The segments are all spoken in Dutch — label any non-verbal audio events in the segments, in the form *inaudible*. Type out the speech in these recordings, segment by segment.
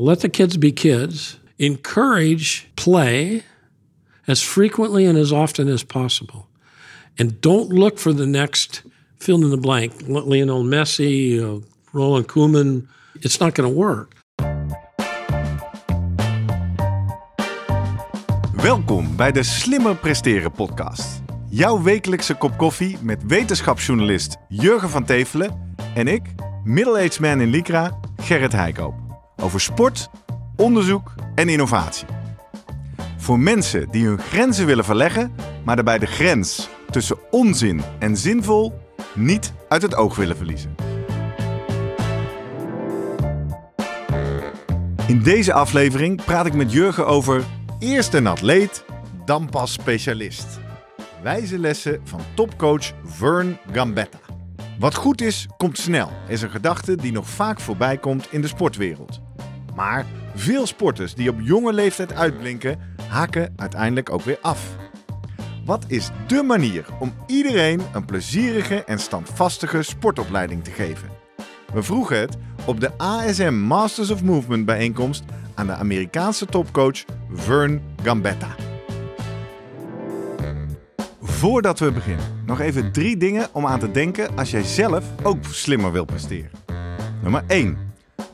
Let the kids be kids. Encourage play as frequently and as often as possible. And don't look for the next fill in the blank, Lionel Messi, uh, Roland Koeman. It's not going to work. Welkom bij de Slimmer Presteren podcast. Jouw wekelijkse kop koffie met wetenschapsjournalist Jurgen van Tevelen en ik, middle-aged man in Lycra, Gerrit Heikoop. Over sport, onderzoek en innovatie. Voor mensen die hun grenzen willen verleggen, maar daarbij de grens tussen onzin en zinvol niet uit het oog willen verliezen. In deze aflevering praat ik met Jurgen over eerst een atleet, dan pas specialist. Wijze lessen van topcoach Vern Gambetta. Wat goed is, komt snel, is een gedachte die nog vaak voorbij komt in de sportwereld. Maar veel sporters die op jonge leeftijd uitblinken, haken uiteindelijk ook weer af. Wat is dé manier om iedereen een plezierige en standvastige sportopleiding te geven? We vroegen het op de ASM Masters of Movement bijeenkomst aan de Amerikaanse topcoach Vern Gambetta. Voordat we beginnen, nog even drie dingen om aan te denken als jij zelf ook slimmer wilt presteren. Nummer 1.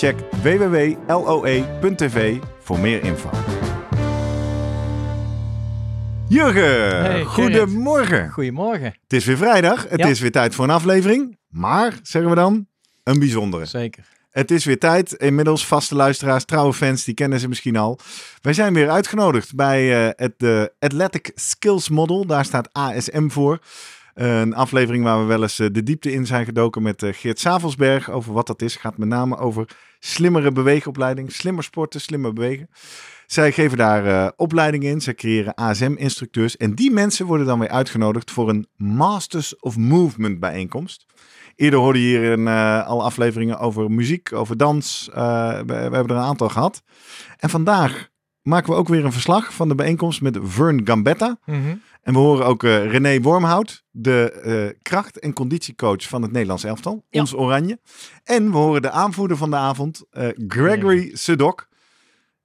Check www.loe.tv voor meer info. Jurgen, Hey, goedemorgen. Goedemorgen. Het is weer vrijdag, het Ja. is weer tijd voor een aflevering. Maar, zeggen we dan, een bijzondere. Zeker. Het is weer tijd. Inmiddels vaste luisteraars, trouwe fans, die kennen ze misschien al. Wij zijn weer uitgenodigd bij eh, het de Athletic Skills Model. Daar staat ASM voor. Eh, een aflevering waar we wel eens eh, de diepte in zijn gedoken met Geert Savelsberg over wat dat is. Gaat met name over slimmere beweegopleiding, slimmer sporten, slimmer bewegen. Zij geven daar eh, opleiding in. Zij creëren ASM-instructeurs. En die mensen worden dan weer uitgenodigd voor een Masters of Movement bijeenkomst. Eerder hoorde je hier een, eh, al afleveringen over muziek, over dans. Eh, we, hebben er een aantal gehad. En vandaag maken we ook weer een verslag van de bijeenkomst met Vern Gambetta. En we horen ook eh, René Wormhout, de eh, kracht- en conditiecoach van het Nederlands elftal, Ja. ons Oranje. En we horen de aanvoerder van de avond, eh, Gregory Sedok.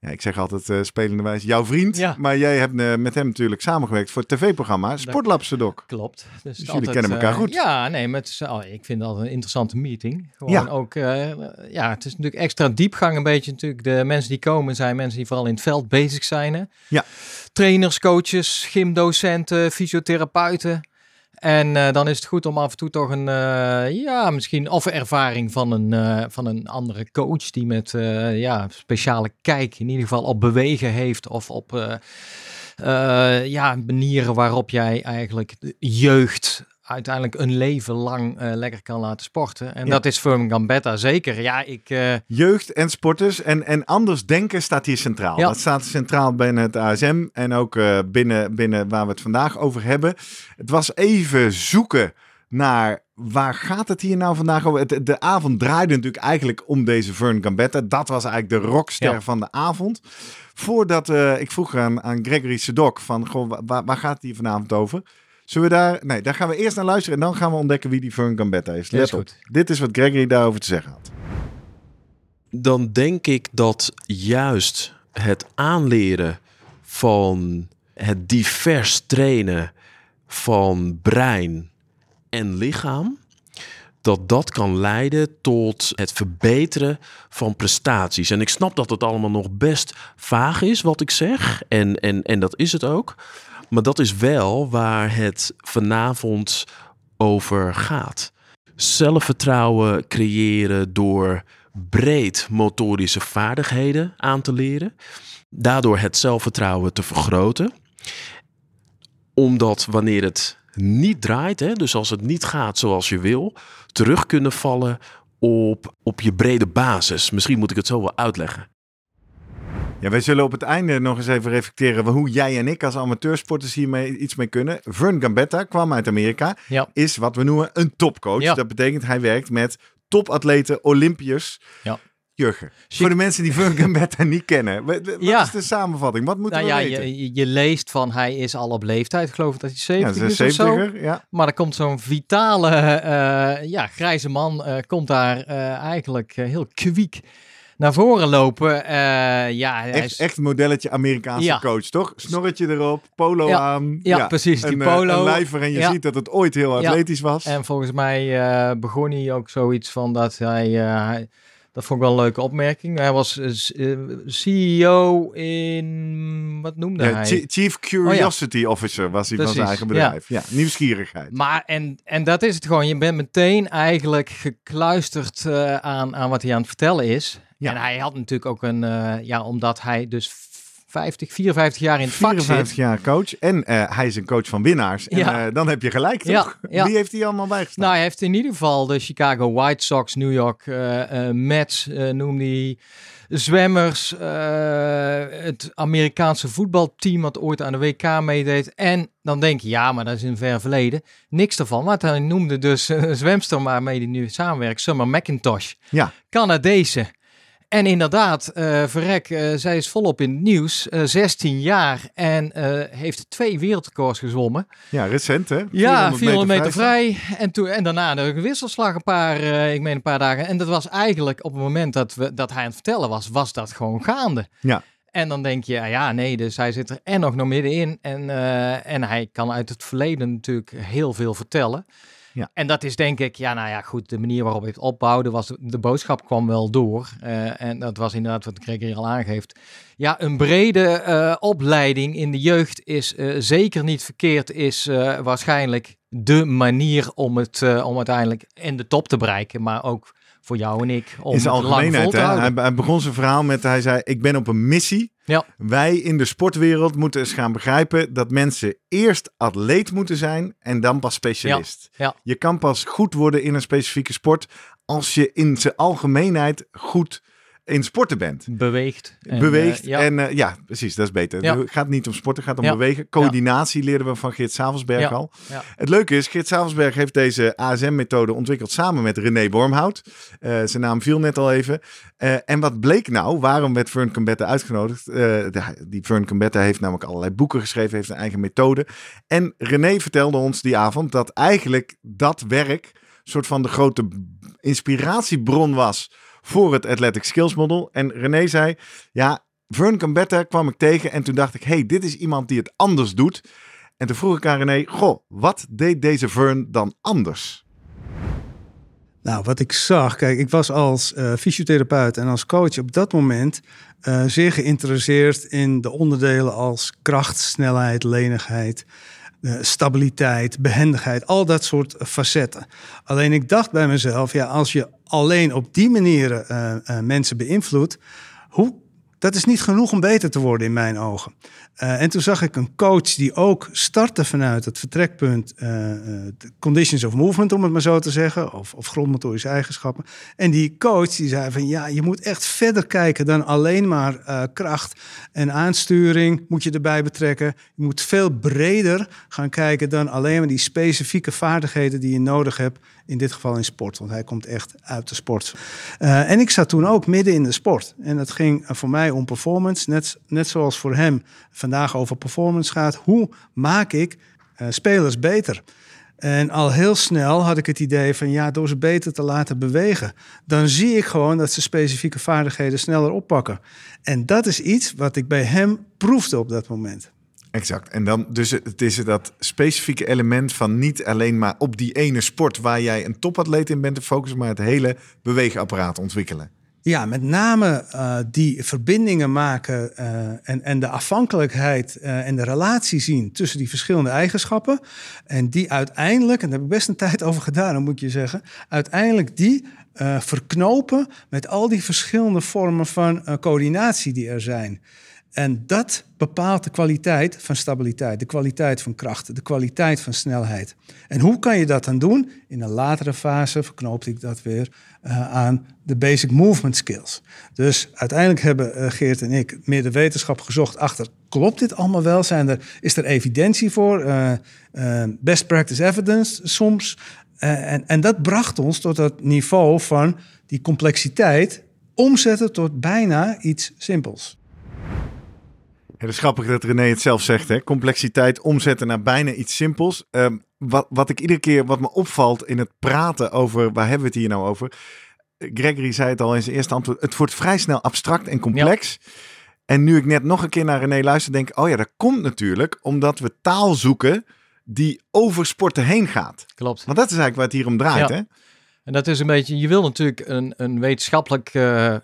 Ja, ik zeg altijd uh, spelenderwijs jouw vriend, Ja. maar jij hebt eh, met hem natuurlijk samengewerkt voor het tv-programma Sportlab Sedok. Klopt. Dus, jullie kennen elkaar eh, goed. Ja, nee, maar het is, oh, ik vind altijd een interessante meeting. Gewoon Ja. ook, ja, het is natuurlijk extra diepgang een beetje natuurlijk. De mensen die komen zijn mensen die vooral in het veld bezig zijn. Hè? Ja. Trainers, coaches, gymdocenten, fysiotherapeuten. En eh, dan is het goed om af en toe toch een, eh, ja, misschien of ervaring van een, eh, van een andere coach die met, ja, speciale kijk in ieder geval op bewegen heeft of op, ja, manieren waarop jij eigenlijk jeugd uiteindelijk een leven lang eh, lekker kan laten sporten. En Ja. dat is voor Gambetta zeker. Ja, ik, eh, Jeugd en sporters en, en anders denken staat hier centraal. Ja. Dat staat centraal binnen het ASM en ook eh, binnen, binnen waar we het vandaag over hebben. Het was even zoeken naar waar gaat het hier nou vandaag over. Het, de avond draaide natuurlijk eigenlijk om deze Vern Gambetta. Dat was eigenlijk de rockster Ja. van de avond. Voordat ik vroeg aan, aan Gregory Sedok van goh, wa- waar, waar gaat het hier vanavond over? Zullen we daar... Nee, daar gaan we eerst naar luisteren en dan gaan we ontdekken wie die Vern Gambetta is. Ja, Let is op. goed. Dit is wat Gregory daarover te zeggen had. dan denk ik dat juist het aanleren van het divers trainen van brein en lichaam, dat dat kan leiden tot het verbeteren van prestaties. En ik snap dat het allemaal nog best vaag is wat ik zeg, en, en, en dat is het ook. Maar dat is wel waar het vanavond over gaat. Zelfvertrouwen creëren door breed motorische vaardigheden aan te leren. Daardoor het zelfvertrouwen te vergroten. Omdat wanneer het niet draait, hè, dus als het niet gaat zoals je wil, terug kunnen vallen op, op je brede basis. Misschien moet ik het zo wel uitleggen. Ja, wij zullen op het einde nog eens even reflecteren hoe jij en ik als amateursporters hiermee iets mee kunnen. Vern Gambetta kwam uit Amerika, Ja. is wat we noemen een topcoach. Ja. Dat betekent hij werkt met topatleten, Olympiërs. Ja. Jurgen, voor de mensen die Vern Gambetta niet kennen, wa- wa- wat Ja. is de samenvatting? Wat moeten Nou we ja, weten? je, je leest van hij is al op leeftijd. Ik geloof dat hij ja, 70 ze is is of zo. 70 ja. Maar er komt zo'n vitale, eh, ja, grijze man, eh, komt daar eh, eigenlijk heel kwiek naar voren lopen. Eh, ja, hij Echt, is- echt een modelletje Amerikaanse Ja. coach, toch? Snorretje erop, polo Ja. aan. Ja, precies, die een, eh, polo. Een lijver en je ziet dat het ooit heel atletisch was. En volgens mij eh, begon hij ook zoiets van dat hij, hij- dat vond ik wel een leuke opmerking. Hij was CEO in, wat noemde hij? Chi- Chief Curiosity Officer was hij van zijn eigen bedrijf. Ja, nieuwsgierigheid. Maar en, en dat is het gewoon. Je bent meteen eigenlijk gekluisterd aan, aan wat hij aan het vertellen is. Ja. En hij had natuurlijk ook een, eh, ja, omdat hij dus 50, 54 jaar in het vak 54 zit. jaar coach en eh, hij is een coach van winnaars. En Ja. eh, dan heb je gelijk, toch? ja. Wie heeft hij allemaal bijgestaan? Nou, hij heeft in ieder geval de Chicago White Sox, New York eh, Mets, noemde hij. Zwemmers, het Amerikaanse voetbalteam wat ooit aan de WK meedeed. En dan denk je, ja, maar dat is in ver verleden. Niks ervan, want hij noemde dus *laughs* een zwemster waarmee hij nu samenwerkt, Summer McIntosh. Ja. Canadese. En inderdaad, eh, verrek, eh, zij is volop in het nieuws. eh, 16 jaar en heeft twee wereldrecords gezwommen. ja, recent hè? Ja, 400 meter, vrij. En, toen, en daarna de wisselslag een paar, ik meen een paar dagen. En dat was eigenlijk op het moment dat, we, dat hij aan het vertellen was, was dat gewoon gaande. Ja. En dan denk je, ja, ja, nee, dus hij zit er en nog nog middenin. En, en hij kan uit het verleden natuurlijk heel veel vertellen. Ja. En dat is denk ik, ja, nou ja, goed, de manier waarop het opbouwde, was de boodschap kwam wel door. Eh, en dat was inderdaad wat Greg hier al aangeeft. Ja, een brede eh, opleiding in de jeugd is eh, zeker niet verkeerd, is waarschijnlijk de manier om het om uiteindelijk in de top te bereiken, maar ook voor jou en ik om In zijn het lang vol algemeenheid. te Hè? houden. Hij, hij begon zijn verhaal met, hij zei, ik ben op een missie. Ja. Wij in de sportwereld moeten eens gaan begrijpen dat mensen eerst atleet moeten zijn en dan pas specialist. Ja. Je kan pas goed worden in een specifieke sport als je in zijn algemeenheid goed in sporten bent. beweegt. En, beweegt. eh, ja. En eh, ja, precies, dat is beter. Ja. Het gaat niet om sporten, het gaat om Ja. bewegen. Coördinatie leerden we van Geert Savelsberg al. Het leuke is, Geert Savelsberg heeft deze ASM-methode ontwikkeld samen met René Wormhout. Eh, zijn naam viel net al even. En wat bleek nou? Waarom werd Fern Combetta uitgenodigd? Die Fern heeft namelijk allerlei boeken geschreven, heeft een eigen methode. En René vertelde ons die avond dat eigenlijk dat werk een soort van de grote inspiratiebron was voor het Athletic Skills Model. En René zei, ja, Vern Combetta kwam ik tegen en toen dacht ik, hey, dit is iemand die het anders doet. En toen vroeg ik aan René, goh, wat deed deze Vern dan anders? Nou, wat ik zag, kijk, ik was als eh, fysiotherapeut en als coach op dat moment eh, zeer geïnteresseerd in de onderdelen als kracht, snelheid, lenigheid, stabiliteit, behendigheid, al dat soort facetten. Alleen ik dacht bij mezelf, ja, als je alleen op die manieren eh, eh, mensen beïnvloedt, hoe, dat is niet genoeg om beter te worden in mijn ogen. Eh, en toen zag ik een coach die ook startte vanuit het vertrekpunt eh, eh, conditions of movement, om het maar zo te zeggen, of, of grondmotorische eigenschappen. En die coach die zei van ja, je moet echt verder kijken dan alleen maar kracht en aansturing moet je erbij betrekken. Je moet veel breder gaan kijken dan alleen maar die specifieke vaardigheden die je nodig hebt, in dit geval in sport, want hij komt echt uit de sport. Eh, en ik zat toen ook midden in de sport. En dat ging eh, voor mij om performance, net, net zoals voor hem vandaag over performance gaat. Hoe maak ik eh, spelers beter? En al heel snel had ik het idee van ja, door ze beter te laten bewegen, dan zie ik gewoon dat ze specifieke vaardigheden sneller oppakken. En dat is iets wat ik bij hem proefde op dat moment. Exact. En dan, dus het is dat specifieke element van niet alleen maar op die ene sport waar jij een topatleet in bent te focussen, maar het hele beweegapparaat ontwikkelen. Ja, met name eh, die verbindingen maken eh, en, en de afhankelijkheid eh, en de relatie zien tussen die verschillende eigenschappen. En die uiteindelijk, en daar heb ik best een tijd over gedaan, moet je zeggen, uiteindelijk die verknopen met al die verschillende vormen van coördinatie die er zijn. En dat bepaalt de kwaliteit van stabiliteit, de kwaliteit van kracht, de kwaliteit van snelheid. En hoe kan je dat dan doen? In een latere fase verknoopte ik dat weer uh, aan de basic movement skills. Dus uiteindelijk hebben uh, Geert en ik meer de wetenschap gezocht achter, klopt dit allemaal wel? Zijn er, is er evidentie voor? Uh, best practice evidence soms? en, en dat bracht ons tot dat niveau van die complexiteit omzetten tot bijna iets simpels. Het is grappig dat René het zelf zegt, hè? complexiteit omzetten naar bijna iets simpels. Um, wat, wat ik iedere keer, wat me opvalt in het praten over, waar hebben we het hier nou over? Gregory zei het al in zijn eerste antwoord, het wordt vrij snel abstract en complex. En nu ik net nog een keer naar René luister, denk ik, oh ja, dat komt natuurlijk omdat we taal zoeken die over sporten heen gaat. Klopt. Want dat is eigenlijk waar het hier om draait, Ja. hè? En dat is een beetje, je wil natuurlijk een, een wetenschappelijk eh,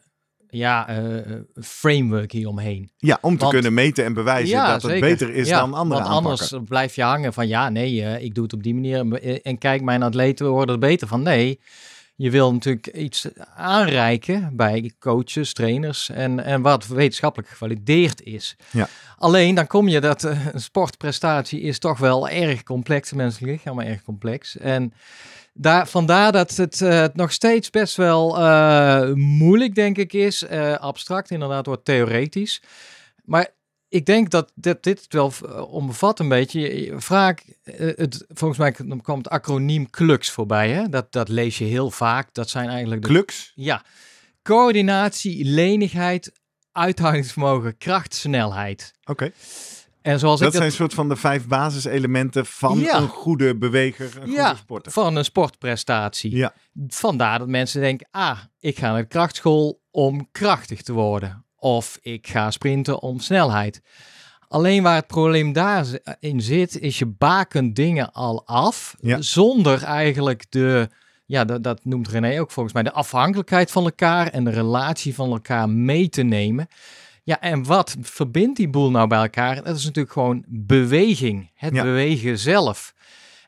ja, eh, framework hieromheen. Ja, om te Want- kunnen meten en bewijzen Ja, dat het zeker. beter is Ja, dan andere Want aanpakken. anders blijf je hangen van ja, nee, eh, ik doe het op die manier. En- kijk, mijn atleten worden er beter van. Nee, je wil natuurlijk iets aanreiken bij coaches, trainers en, en wat wetenschappelijk gevalideerd is. Ja. Alleen dan kom je dat een sportprestatie is toch wel erg complex, het menselijk lichaam maar erg complex. En daar, vandaar dat het eh, nog steeds best wel eh, moeilijk, denk ik, is. Eh, abstract, inderdaad, wordt theoretisch. Maar ik denk dat dit, dit het wel omvat een beetje. Je- je- Vaak, het, volgens mij komt het acroniem CLUX voorbij. Hè? Dat, dat lees je heel vaak. Dat zijn eigenlijk de Klux? ja, coördinatie, lenigheid, uithoudingsvermogen, kracht, snelheid. Oké. En zoals Dat ik dat zijn soort van de vijf basiselementen van Ja. een goede beweger, een ja, goede sporter. van een sportprestatie. Ja. Vandaar dat mensen denken, ah, ik ga naar de krachtschool om krachtig te worden. Of ik ga sprinten om snelheid. Alleen waar het probleem daarin zit, is je bakent dingen al af. Zonder eigenlijk de, ja, dat, dat noemt René ook volgens mij, de afhankelijkheid van elkaar en de relatie van elkaar mee te nemen. Ja, en wat verbindt die boel nou bij elkaar? Dat is natuurlijk gewoon beweging. Het Ja. bewegen zelf.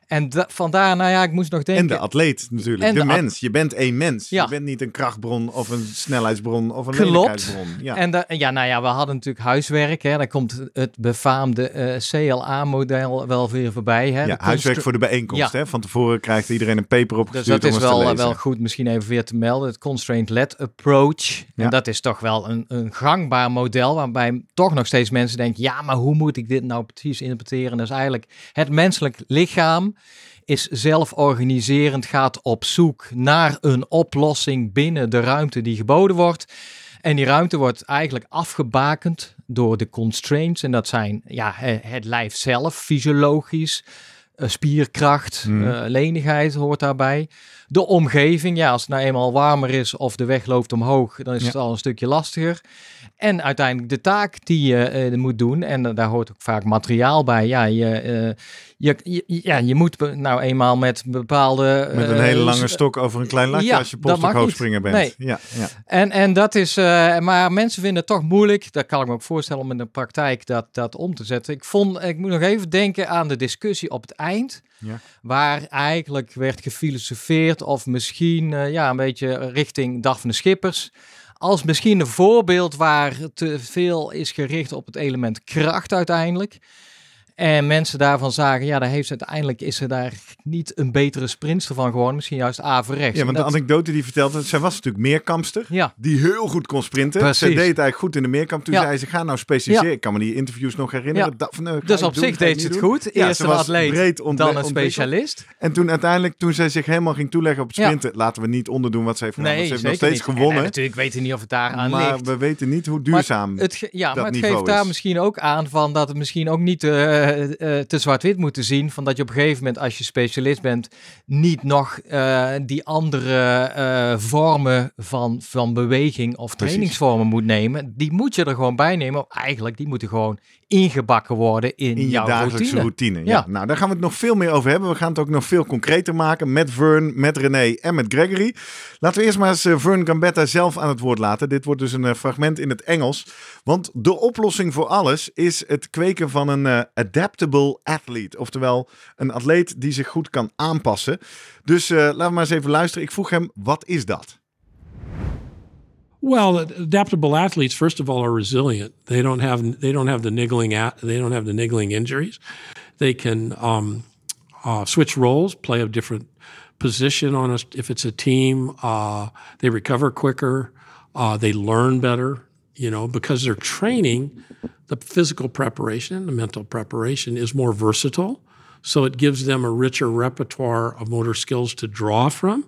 En da- vandaar, nou ja, ik moest nog denken. En de atleet natuurlijk. En de, mens. Je bent één mens. Ja. Je bent niet een krachtbron of een snelheidsbron of een Klopt. Ja. En ja, nou ja, we hadden natuurlijk huiswerk. Hè. Daar komt het befaamde eh, CLA-model wel weer voorbij. Hè. ja, huiswerk voor de bijeenkomst. Ja. Hè? Van tevoren krijgt iedereen een paper Dus opgestuurd dat is wel, lezen. wel goed misschien even weer te melden. Het constraint-led approach. En dat is toch wel een, een gangbaar model waarbij toch nog steeds mensen denken... ja, maar hoe moet ik dit nou precies interpreteren? Dat is eigenlijk het menselijk lichaam is zelforganiserend, gaat op zoek naar een oplossing binnen de ruimte die geboden wordt. En die ruimte wordt eigenlijk afgebakend door de constraints. En dat zijn ja, he- het lijf zelf, fysiologisch, eh, spierkracht, Mhm. eh, lenigheid hoort daarbij. De omgeving, ja, als het nou eenmaal warmer is of de weg loopt omhoog, dan is Ja. het al een stukje lastiger. En uiteindelijk de taak die je eh, moet doen. En daar hoort ook vaak materiaal bij. Ja, je, je, je, ja, je moet nou eenmaal met bepaalde... Met een eh, hele lange stok over een klein latje ja, als je polstok bent. Nee. Ja, ja. En, en dat is, eh, maar mensen vinden het toch moeilijk. Dat kan ik me ook voorstellen om in de praktijk dat, dat om te zetten. Ik vond, ik moet nog even denken aan de discussie op het eind. Ja. Waar eigenlijk werd gefilosofeerd of misschien eh, ja, een beetje richting de Schippers. Als misschien een voorbeeld waar te veel is gericht op het element kracht uiteindelijk. En mensen daarvan zagen, ja, daar heeft ze uiteindelijk is er daar niet een betere sprinter van geworden. Misschien juist averechts. ja, want de anekdote die vertelde, zij was natuurlijk meerkampster. ja, Die heel goed kon sprinten. Precies. Ze deed het eigenlijk goed in de meerkamp. Toen Ja. zei ze, ga nou specialiseren. Ja. Ik kan me die interviews nog herinneren. Dat, van, eh, dus op doen, zich deed ze het doen. goed. Ja, Eerst ze een atleet, dan een specialist. En toen uiteindelijk, toen zij zich helemaal ging toeleggen op het sprinten, laten we niet onderdoen wat ze heeft gedaan. Nee, ze heeft nog steeds niet. gewonnen. En, en natuurlijk weten niet of het daar aan maar ligt. we weten niet hoe duurzaam. Het, ge- ja, dat maar het geeft daar is. misschien ook aan van dat het misschien ook niet eh, eh, te zwart-wit moet te zien. Van dat je op een gegeven moment, als je specialist bent, niet nog eh, die andere vormen van, van beweging of trainingsvormen moet nemen. Die moet je er gewoon bij nemen. Eigenlijk, die moeten gewoon ingebakken worden in, in je jouw dagelijkse routine. routine. Ja. Ja. Nou, daar gaan we het nog veel meer over hebben. We gaan het ook nog veel concreter maken met Vern, met René en met Gregory. Laten we eerst maar eens eh, Vern Gambetta zelf aan het woord laten. Dit wordt dus een eh, fragment in het Engels. Want de oplossing voor alles is het kweken van een eh, adaptable athlete. Oftewel een atleet die zich goed kan aanpassen. Dus laten we maar eens even luisteren. Ik vroeg hem, wat is dat? Well, adaptable athletes, first of all, are resilient. They don't have they don't have the niggling at, they don't have the niggling injuries. They can um, uh, switch roles, play a different position on us. If it's a team, uh, they recover quicker. Uh, they learn better. You know, because they're training, the physical preparation and the mental preparation is more versatile. So it gives them a richer repertoire of motor skills to draw from.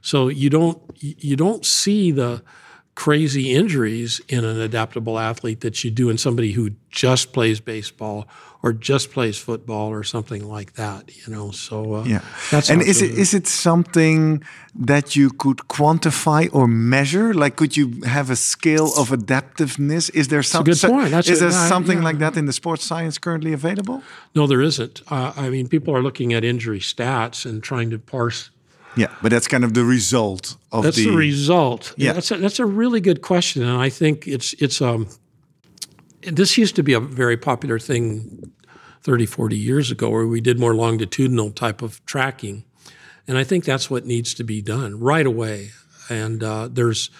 So you don't you don't see the crazy injuries in an adaptable athlete that you do in somebody who just plays baseball or just plays football or something like that. You know, so uh, Yeah. that's and is it is it something that you could quantify or measure? Like, could you have a scale of adaptiveness? Is there a good point. That's is a- there something yeah. like that in the sports science currently available? No, there isn't. Uh, I mean, people are looking at injury stats and trying to parse. Yeah, but that's kind of the result of That's the. the, result. Yeah. that's a, that's a really good question, and I think it's it's um. This used to be a very popular thing 30, 40 years ago, where we did more longitudinal type of tracking, and I think that's what needs to be done right away. And uh, there's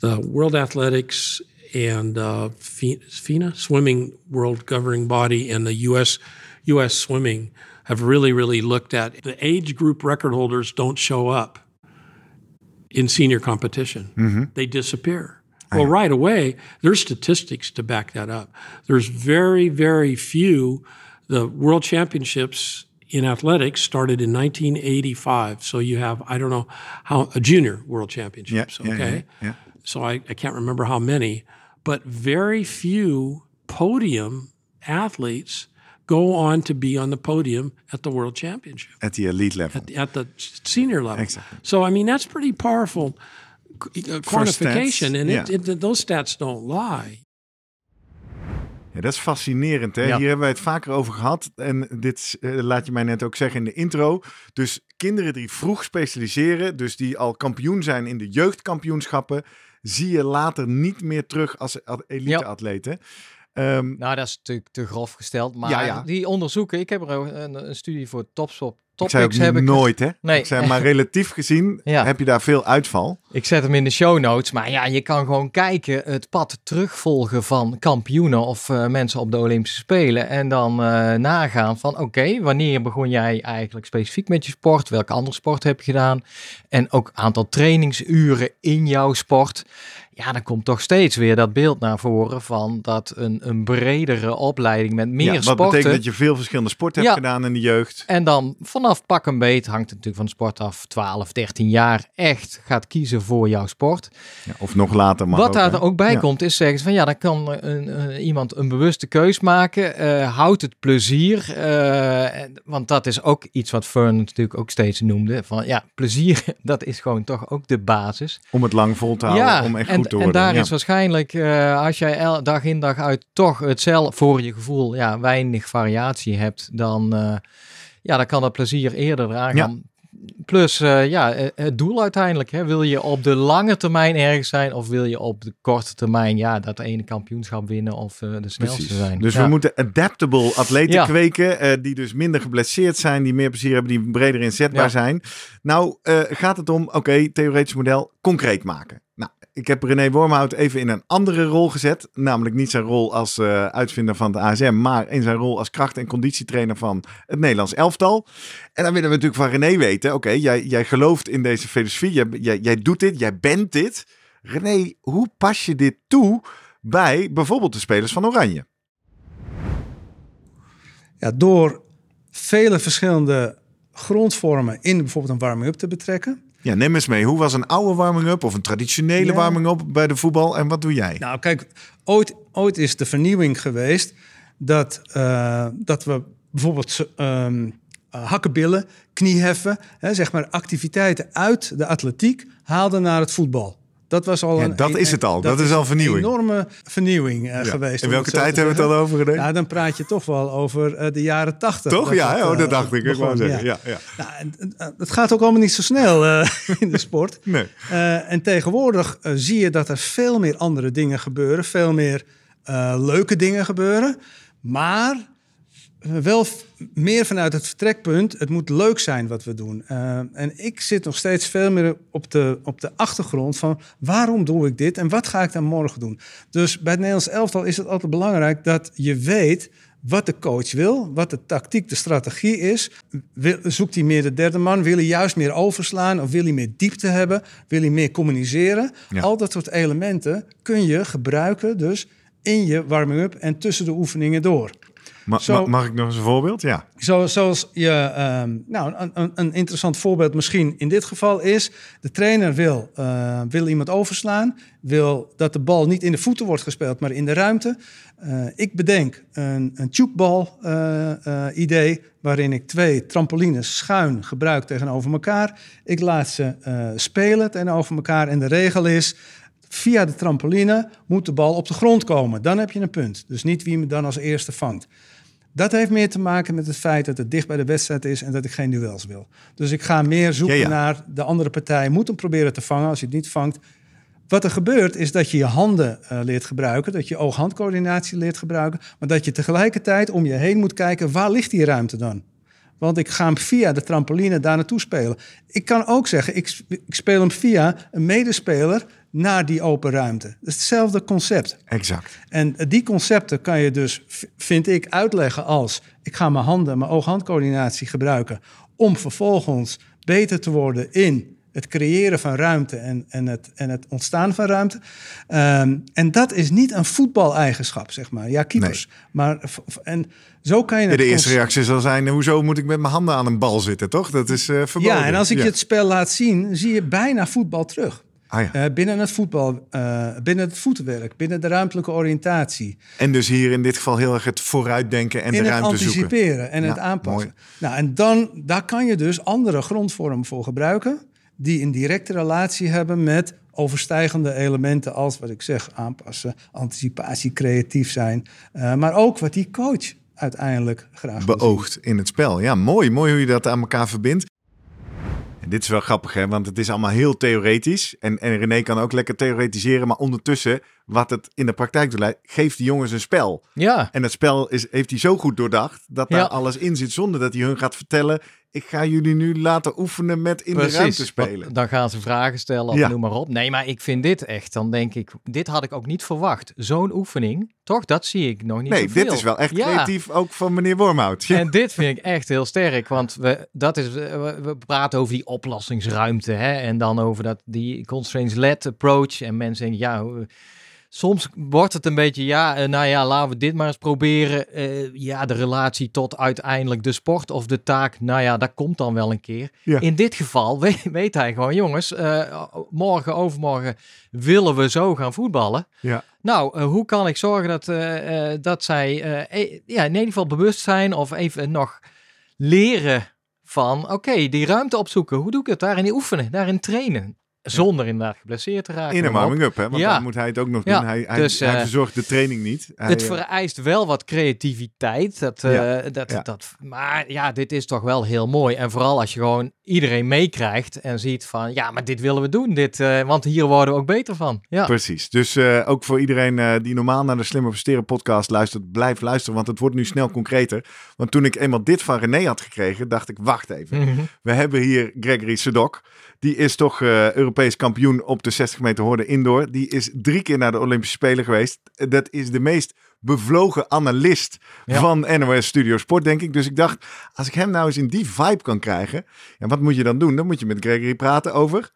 the World Athletics and uh, FINA, Swimming World Governing Body, and the U.S. U.S. Swimming have really, really looked at the age group record holders don't show up in senior competition. Mm-hmm. They disappear. Well, right away, there's statistics to back that up. There's very, very few. The World Championships in athletics started in 1985. So you have, I don't know how, a junior World Championships, yeah, okay? yeah, yeah. So I, I can't remember how many, but very few podium athletes go on to be on the podium at the World Championship At the elite level. at the senior level. Exactly. So I mean that's pretty powerful uh, quantification, stats, and it, yeah. it, those stats don't lie. Ja, dat is fascinerend. Hè? Ja. Hier hebben wij het vaker over gehad. En dit eh, laat je mij net ook zeggen in de intro. Dus kinderen die vroeg specialiseren, dus die al kampioen zijn in de jeugdkampioenschappen, zie je later niet meer terug als elite-atleten. Ehm, Nou, dat is natuurlijk te grof gesteld. Maar Ja, ja. die onderzoeken, ik heb er een, een studie voor ik zei ook Topics heb ik. nooit, hè? Nee. Ik zei, maar *laughs* relatief gezien Ja. heb je daar veel uitval. Ik zet hem in de show notes. Maar ja, je kan gewoon kijken, het pad terugvolgen van kampioenen of eh, mensen op de Olympische Spelen. En dan eh, nagaan van oké, wanneer begon jij eigenlijk specifiek met je sport? Welke andere sport heb je gedaan? En ook aantal trainingsuren in jouw sport. Ja, dan komt toch steeds weer dat beeld naar voren van dat een, een bredere opleiding met meer ja, wat sporten. betekent dat je veel verschillende sporten hebt gedaan in de jeugd. En dan vanaf pak een beet, hangt het natuurlijk van de sport af, 12, 13 jaar, echt gaat kiezen voor jouw sport. Ja, of nog later mag Wat ook, daar hè? ook bij komt, is zeggen ze van ja, dan kan een, een- iemand een bewuste keus maken. eh houdt het plezier. eh, want dat is ook iets wat Fern natuurlijk ook steeds noemde. Van ja, plezier, *laughs* dat is gewoon toch ook de basis. Om het lang vol te houden, om echt goed en daar ja. is waarschijnlijk, eh, als jij el, dag in dag uit toch hetzelfde voor je gevoel, ja, weinig variatie hebt, dan, eh, ja, dan kan dat plezier eerder eraan Ja. gaan. Plus, eh, ja, het doel uiteindelijk. Hè. Wil je op de lange termijn ergens zijn of wil je op de korte termijn ja, dat ene kampioenschap winnen of de snelste Precies. zijn? Dus Ja. we moeten adaptable atleten Ja. kweken, die dus minder geblesseerd zijn, die meer plezier hebben, die breder inzetbaar Ja. zijn. Nou, gaat het om, oké, theoretisch model, concreet maken. Ik heb René Wormhout even in een andere rol gezet, namelijk niet zijn rol als eh, uitvinder van de ASM, maar in zijn rol als kracht- en conditietrainer van het Nederlands elftal. En dan willen we natuurlijk van René weten, oké, jij, jij gelooft in deze filosofie, jij, jij, doet dit, jij bent dit. René, hoe pas je dit toe bij bijvoorbeeld de spelers van Oranje? Ja, door vele verschillende grondvormen in bijvoorbeeld een warming-up te betrekken. Ja, neem eens mee. Hoe was een oude warming-up of een traditionele Ja. warming-up bij de voetbal? En wat doe jij? Nou, kijk, ooit, ooit is de vernieuwing geweest dat, eh, dat we bijvoorbeeld ehm eh, hakkenbillen, knieheffen, hè, zeg maar activiteiten uit de atletiek haalden naar het voetbal. Dat was al Ja, een, dat is het al. Dat is al vernieuwing. Een enorme vernieuwing eh, Ja. geweest. In welke tijd hebben we het dan over? Ja, dan praat je toch wel over eh, de jaren tachtig. Toch? Ja, oh, eh, dat dacht ik. Ik begon, zeggen. ja. Ja. Nou, en- het gaat ook allemaal niet zo snel *laughs* in de sport. Nee. En tegenwoordig zie je dat er veel meer andere dingen gebeuren. Veel meer leuke dingen gebeuren. Maar wel meer vanuit het vertrekpunt, het moet leuk zijn wat we doen. Eh, en ik zit nog steeds veel meer op de, op de achtergrond van waarom doe ik dit en wat ga ik dan morgen doen. Dus bij het Nederlands elftal is het altijd belangrijk dat je weet wat de coach wil, wat de tactiek, de strategie is. Wil, zoekt hij meer de derde man? Wil hij juist meer overslaan? Of wil hij meer diepte hebben? Wil hij meer communiceren? Ja. Al dat soort elementen kun je gebruiken dus in je warming-up en tussen de oefeningen door. Ma- Zo- ma- mag ik nog eens een voorbeeld? Ja. Zo, zoals je, ehm, nou, een, een, interessant voorbeeld misschien in dit geval is: de trainer wil, eh, wil iemand overslaan, wil dat de bal niet in de voeten wordt gespeeld, maar in de ruimte. Eh, ik bedenk een, een tubebal eh, idee waarin ik twee trampolines schuin gebruik tegenover elkaar. Ik laat ze spelen tegenover elkaar en de regel is. Via de trampoline moet de bal op de grond komen. Dan heb je een punt. Dus niet wie me dan als eerste vangt. Dat heeft meer te maken met het feit dat het dicht bij de wedstrijd is en dat ik geen duels wil. Dus ik ga meer zoeken Ja, ja. naar de andere partij. Moet hem proberen te vangen. Als je het niet vangt. Wat er gebeurt is dat je je handen eh, leert gebruiken. Dat je oog-handcoördinatie leert gebruiken. Maar dat je tegelijkertijd om je heen moet kijken. Waar ligt die ruimte dan? Want ik ga hem via de trampoline daar naartoe spelen. Ik kan ook zeggen, ik, ik speel hem via een medespeler naar die open ruimte. Dat is hetzelfde concept. Exact. En die concepten kan je dus, vind ik, uitleggen als... ik ga mijn handen, mijn oog-handcoördinatie gebruiken... om vervolgens beter te worden in het creëren van ruimte en, en, het, en het ontstaan van ruimte. Ehm, en dat is niet een voetbaleigenschap, zeg maar. Ja, keepers. Maar, en zo kan je Ja, de eerste reactie zal zijn, hoezo moet ik met mijn handen aan een bal zitten, toch? Dat is eh verboden. Ja, en als ik Ja. je het spel laat zien, zie je bijna voetbal terug. Ah, ja. Eh, binnen het voetbal, eh, binnen het voetenwerk, binnen de ruimtelijke oriëntatie. En dus hier in dit geval heel erg het vooruitdenken en in de ruimte zoeken. anticiperen en Ja, het aanpassen. mooi. Nou, en dan daar kan je dus andere grondvormen voor gebruiken, die een directe relatie hebben met overstijgende elementen als wat ik zeg, aanpassen, anticipatie, creatief zijn, eh, maar ook wat die coach uiteindelijk graag beoogt in het spel. Ja, mooi. Mooi hoe je dat aan elkaar verbindt. En dit is wel grappig, hè? want het is allemaal heel theoretisch. En, en René kan ook lekker theoretiseren, maar ondertussen, wat het in de praktijk doet, geeft die jongens een spel. Ja, En dat spel is, heeft hij zo goed doordacht dat daar Ja. alles in zit, zonder dat hij hun gaat vertellen: ik ga jullie nu laten oefenen met in de ruimte spelen. Dan gaan ze vragen stellen of Ja. noem maar op. Nee, maar ik vind dit echt, dan denk ik, dit had ik ook niet verwacht. Zo'n oefening, toch? Dat zie ik nog niet Nee, dit is wel echt Ja. creatief, ook van meneer Wormhout. Ja. En dit vind ik echt heel sterk, want we, dat is, we, we praten over die oplossingsruimte hè, en dan over dat, die constraints-led approach. En mensen denken, ja, soms wordt het een beetje, ja, eh, nou ja, laten we dit maar eens proberen. Eh, ja, de relatie tot uiteindelijk de sport of de taak, nou ja, dat komt dan wel een keer. Ja. In dit geval *laughs* weet, weet hij gewoon, jongens, eh, morgen, overmorgen willen we zo gaan voetballen. Ja. Nou, hoe kan ik zorgen dat, dat zij e- ja, in ieder geval bewust zijn of even nog leren van, oké, die ruimte opzoeken. Hoe doe ik het? Daarin oefenen, daarin trainen. Zonder inderdaad geblesseerd te raken. In een warming-up, hè? want Ja. dan moet hij het ook nog doen. Hij, hij, dus, hij eh, verzorgt de training niet. Hij, Het eh, vereist wel wat creativiteit. Dat, eh, dat. Dat, maar ja, dit is toch wel heel mooi. En vooral als je gewoon iedereen meekrijgt en ziet van, ja, maar dit willen we doen. Dit, want hier worden we ook beter van. Ja. Precies. Dus ook voor iedereen die normaal naar de Slimmer Presteren podcast luistert, blijf luisteren, want het wordt nu snel concreter. Want toen ik eenmaal dit van René had gekregen, dacht ik, wacht even. Mhm. We hebben hier Gregory Sedok. Die is toch eh, Europees kampioen op de 60 meter horde indoor. Die is drie keer naar de Olympische Spelen geweest. Dat is de meest bevlogen analist Ja. van NOS Studio Sport, denk ik. Dus ik dacht, als ik hem nou eens in die vibe kan krijgen. Ja, wat moet je dan doen? Dan moet je met Gregory praten over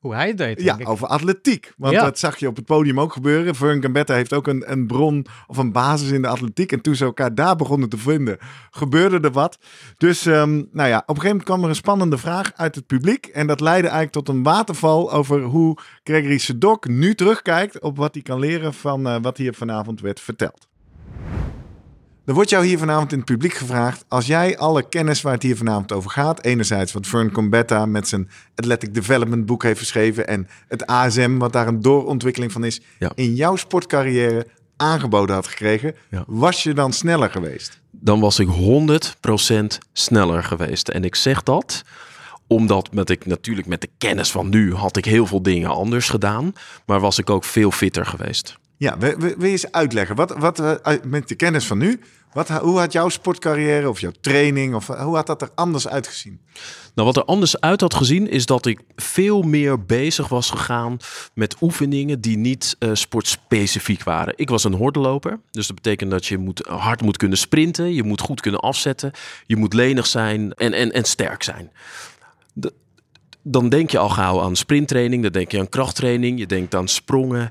Hoe hij het deed, ja, ik. over atletiek. Want Ja. dat zag je op het podium ook gebeuren. Vern Gambetta heeft ook een, een bron of een basis in de atletiek. En toen ze elkaar daar begonnen te vinden, gebeurde er wat. Dus ehm, nou ja, op een gegeven moment kwam er een spannende vraag uit het publiek. En dat leidde eigenlijk tot een waterval over hoe Gregory Sedok nu terugkijkt op wat hij kan leren van eh, wat hier vanavond werd verteld. Er wordt jou hier vanavond in het publiek gevraagd, als jij alle kennis waar het hier vanavond over gaat, enerzijds wat Fern Combetta met zijn Athletic Development boek heeft geschreven en het ASM, wat daar een doorontwikkeling van is, Ja. in jouw sportcarrière aangeboden had gekregen, Ja. was je dan sneller geweest? dan was ik 100% sneller geweest. En ik zeg dat omdat met ik natuurlijk met de kennis van nu had ik heel veel dingen anders gedaan, maar was ik ook veel fitter geweest. Ja, wil, wil je eens uitleggen, wat, wat, eh, met de kennis van nu, Wat, hoe had jouw sportcarrière of jouw training, of hoe had dat er anders uitgezien? Nou, wat er anders uit had gezien, is dat ik veel meer bezig was gegaan met oefeningen die niet uh, sportspecifiek waren. Ik was een hordenloper, dus dat betekent dat je moet, hard moet kunnen sprinten, je moet goed kunnen afzetten, je moet lenig zijn en, en, en sterk zijn. Dan denk je al gauw aan sprinttraining, dan denk je aan krachttraining, je denkt aan sprongen.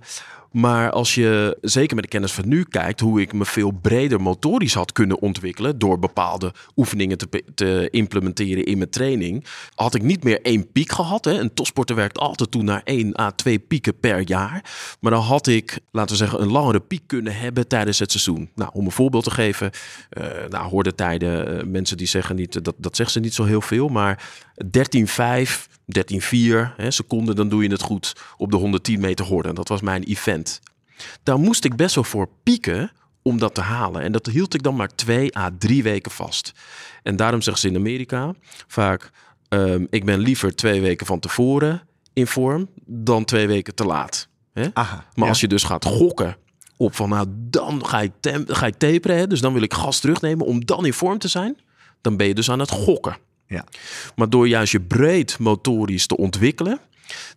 Maar als je zeker met de kennis van nu kijkt, hoe ik me veel breder motorisch had kunnen ontwikkelen door bepaalde oefeningen te, te implementeren in mijn training, had ik niet meer één piek gehad. Hè. Een topsporter werkt altijd toe naar één à twee pieken per jaar. Maar dan had ik, laten we zeggen, een langere piek kunnen hebben tijdens het seizoen. Nou, om een voorbeeld te geven, uh, nou, hoorde tijden, uh, mensen die zeggen niet, dat, dat zeggen ze niet zo heel veel, maar 13,5 13,4 seconden, dan doe je het goed op de 110 meter horde. Dat was mijn event. Daar moest ik best wel voor pieken om dat te halen. En dat hield ik dan maar twee à drie weken vast. En daarom zeggen ze in Amerika vaak: um, ik ben liever twee weken van tevoren in vorm dan twee weken te laat. Hè? Aha, maar als je dus gaat gokken op van nou dan ga ik, ga ik taperen, hè? dus dan wil ik gas terugnemen om dan in vorm te zijn, dan ben je dus aan het gokken. Ja. Maar door juist je breed motorisch te ontwikkelen,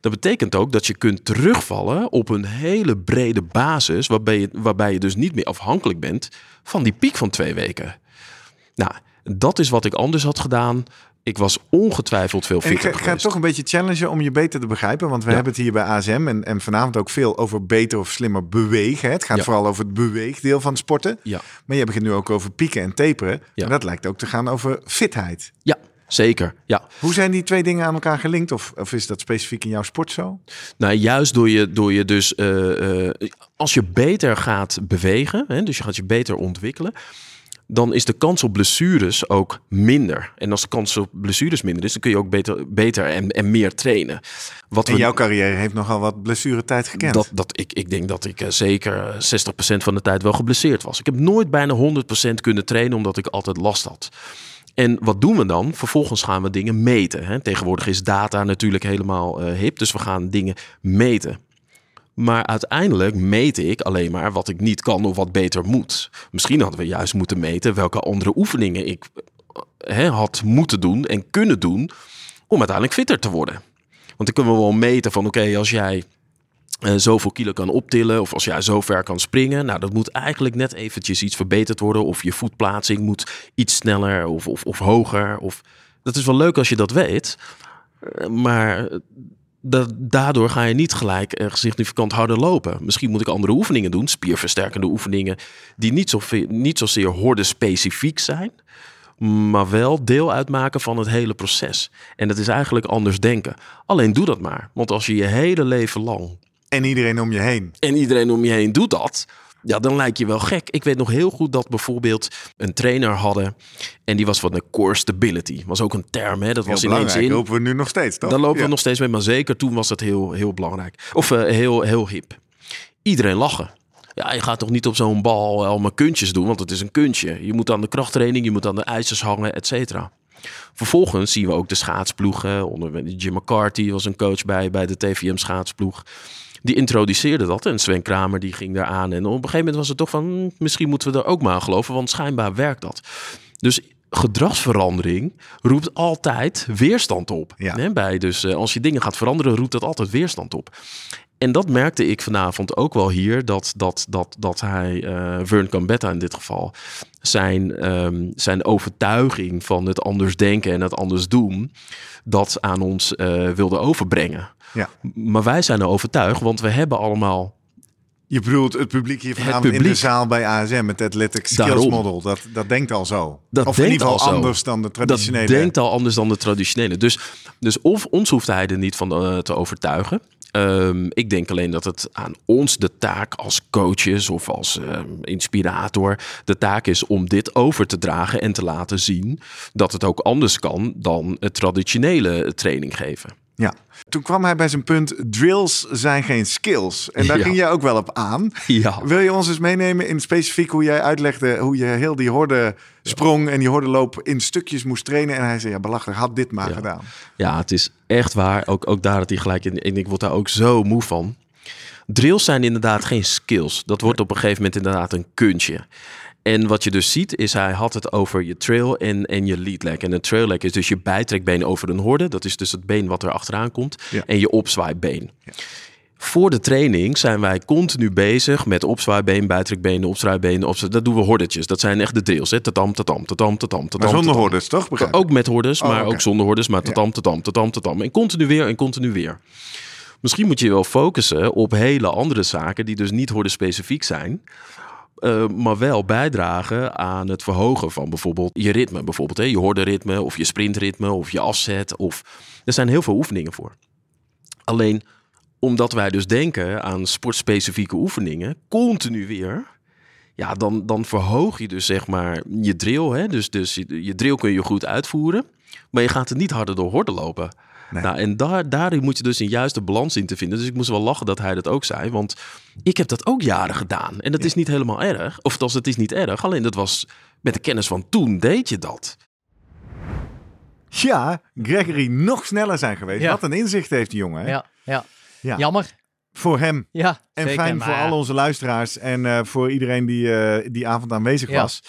dat betekent ook dat je kunt terugvallen op een hele brede basis, waarbij je, waarbij je dus niet meer afhankelijk bent van die piek van twee weken. Nou, dat is wat ik anders had gedaan. Ik was ongetwijfeld veel fitter Ik ga, toch een beetje challengen om je beter te begrijpen. Want we hebben het hier bij ASM en, en vanavond ook veel over beter of slimmer bewegen. Het gaat vooral over het beweegdeel van sporten. Ja. Maar je begint nu ook over pieken en taperen. En dat lijkt ook te gaan over fitheid. Ja, Zeker, ja. Hoe zijn die twee dingen aan elkaar gelinkt? Of, of is dat specifiek in jouw sport zo? Nou, juist door je, door je dus... Uh, uh, als je beter gaat bewegen, hè, dus je gaat je beter ontwikkelen... dan is de kans op blessures ook minder. En als de kans op blessures minder is... dan kun je ook beter, beter en, en meer trainen. Wat en jouw carrière heeft nogal wat blessuretijd gekend. Dat, dat, ik, ik denk dat ik uh, zeker 60% van de tijd wel geblesseerd was. Ik heb nooit bijna 100% kunnen trainen... omdat ik altijd last had. En wat doen we dan? Vervolgens gaan we dingen meten. Hè? Tegenwoordig is data natuurlijk helemaal uh, hip, dus we gaan dingen meten. Maar uiteindelijk meet ik alleen maar wat ik niet kan of wat beter moet. Misschien hadden we juist moeten meten welke andere oefeningen ik uh, hè, had moeten doen en kunnen doen om uiteindelijk fitter te worden. Want dan kunnen we wel meten van oké, als jij uh, zoveel kilo kan optillen of als jij zo ver kan springen. Nou, dat moet eigenlijk net eventjes iets verbeterd worden. Of je voetplaatsing moet iets sneller of, of, of hoger. Of... Dat is wel leuk als je dat weet. Uh, maar dat, daardoor ga je niet gelijk uh, significant harder lopen. Misschien moet ik andere oefeningen doen, spierversterkende oefeningen, die niet, zo niet zozeer horde specifiek zijn, maar wel deel uitmaken van het hele proces. En dat is eigenlijk anders denken. Alleen doe dat maar. Want als je je hele leven lang en iedereen om je heen. En iedereen om je heen doet dat. Ja, dan lijkt je wel gek. Ik weet nog heel goed dat bijvoorbeeld een trainer hadden. En die was van de core stability. Was ook een term, hè? Dat was ineens in. Lopen we nu nog steeds, toch? Daar lopen we nog steeds mee. Maar zeker toen was dat heel, heel belangrijk. Of uh, heel, heel hip. Iedereen lachen. Ja, je gaat toch niet op zo'n bal allemaal kuntjes doen, want het is een kuntje. Je moet aan de krachttraining, je moet aan de ijzers hangen, et cetera. Vervolgens zien we ook de schaatsploegen. Onder Jim McCarthy was een coach bij, bij de TVM schaatsploeg die introduceerde dat. En Sven Kramer die ging daar aan. En op een gegeven moment was het toch van, hm, misschien moeten we er ook maar aan geloven, want schijnbaar werkt dat. Dus gedragsverandering roept altijd weerstand op. Ja. bij, dus eh, als je dingen gaat veranderen, roept dat altijd weerstand op. En dat merkte ik vanavond ook wel hier, dat, dat, dat, dat hij, uh, Vern Gambetta in dit geval, zijn, um, zijn overtuiging van het anders denken en het anders doen, dat aan ons uh, wilde overbrengen. Ja. Maar wij zijn er overtuigd, want we hebben allemaal je bedoelt het publiek hier vanavond in de zaal bij ASM, met het Athletic Skills Daarom. Model. Dat, dat denkt al zo. Dat of in ieder geval anders dan de traditionele. Dat denkt al anders dan de traditionele. Dus, dus of ons hoeft hij er niet van uh, te overtuigen. Um, ik denk alleen dat het aan ons de taak als coaches of als um, inspirator de taak is om dit over te dragen en te laten zien dat het ook anders kan dan het traditionele training geven. Ja, toen kwam hij bij zijn punt: drills zijn geen skills. En daar ging jij ook wel op aan. Ja. Wil je ons eens meenemen in specifiek hoe jij uitlegde hoe je heel die horde sprong en die hordenloop in stukjes moest trainen? En hij zei: Ja, belachelijk, had dit maar gedaan. Ja, het is echt waar. Ook, ook daar had hij gelijk in. En ik word daar ook zo moe van. Drills zijn inderdaad geen skills. Dat wordt op een gegeven moment inderdaad een kunstje. En wat je dus ziet, is hij had het over je trail en, en je lead leg. En een trail leg is dus je bijtrekbeen over een horde. Dat is dus het been wat er achteraan komt. Ja. En je opzwaaibeen. Voor de training zijn wij continu bezig met opzwaaibeen, bijtrekbeen, opzwaaibeen. Opzwaai... Dat doen we hordetjes. Dat zijn echt de drills. Hè? Tatam, tatam, tatam, tatam, tatam. Maar zonder hordes, toch? Begrijp? Ook met hordes, Oh, maar ook zonder hordes. Maar tatam, tatam, tatam, tatam. En continu weer en continu weer. Misschien moet je wel focussen op hele andere zaken die dus niet horde-specifiek zijn. Eh, maar wel bijdragen aan het verhogen van bijvoorbeeld je ritme. Bijvoorbeeld hè, je horde-ritme of je sprintritme of je afzet. Of... Er zijn heel veel oefeningen voor. Alleen omdat wij dus denken aan sportspecifieke oefeningen, continu weer. Ja, dan, dan verhoog je dus zeg maar je drill. Hè? Dus, dus je, je drill kun je goed uitvoeren. Maar je gaat er niet harder door horden lopen. Nee. Nou, en daar, daarin moet je dus een juiste balans in te vinden. Dus ik moest wel lachen dat hij dat ook zei. Want ik heb dat ook jaren gedaan. En dat is niet helemaal erg. Of althans, het is niet erg. Alleen dat was met de kennis van toen deed je dat. Ja, Gregory nog sneller zijn geweest. Ja. Wat een inzicht heeft die jongen. Hè? Ja, ja. Ja. Jammer. Voor hem. Ja, En zeker, fijn voor al onze luisteraars en eh, voor iedereen die eh, die avond aanwezig Ja. was.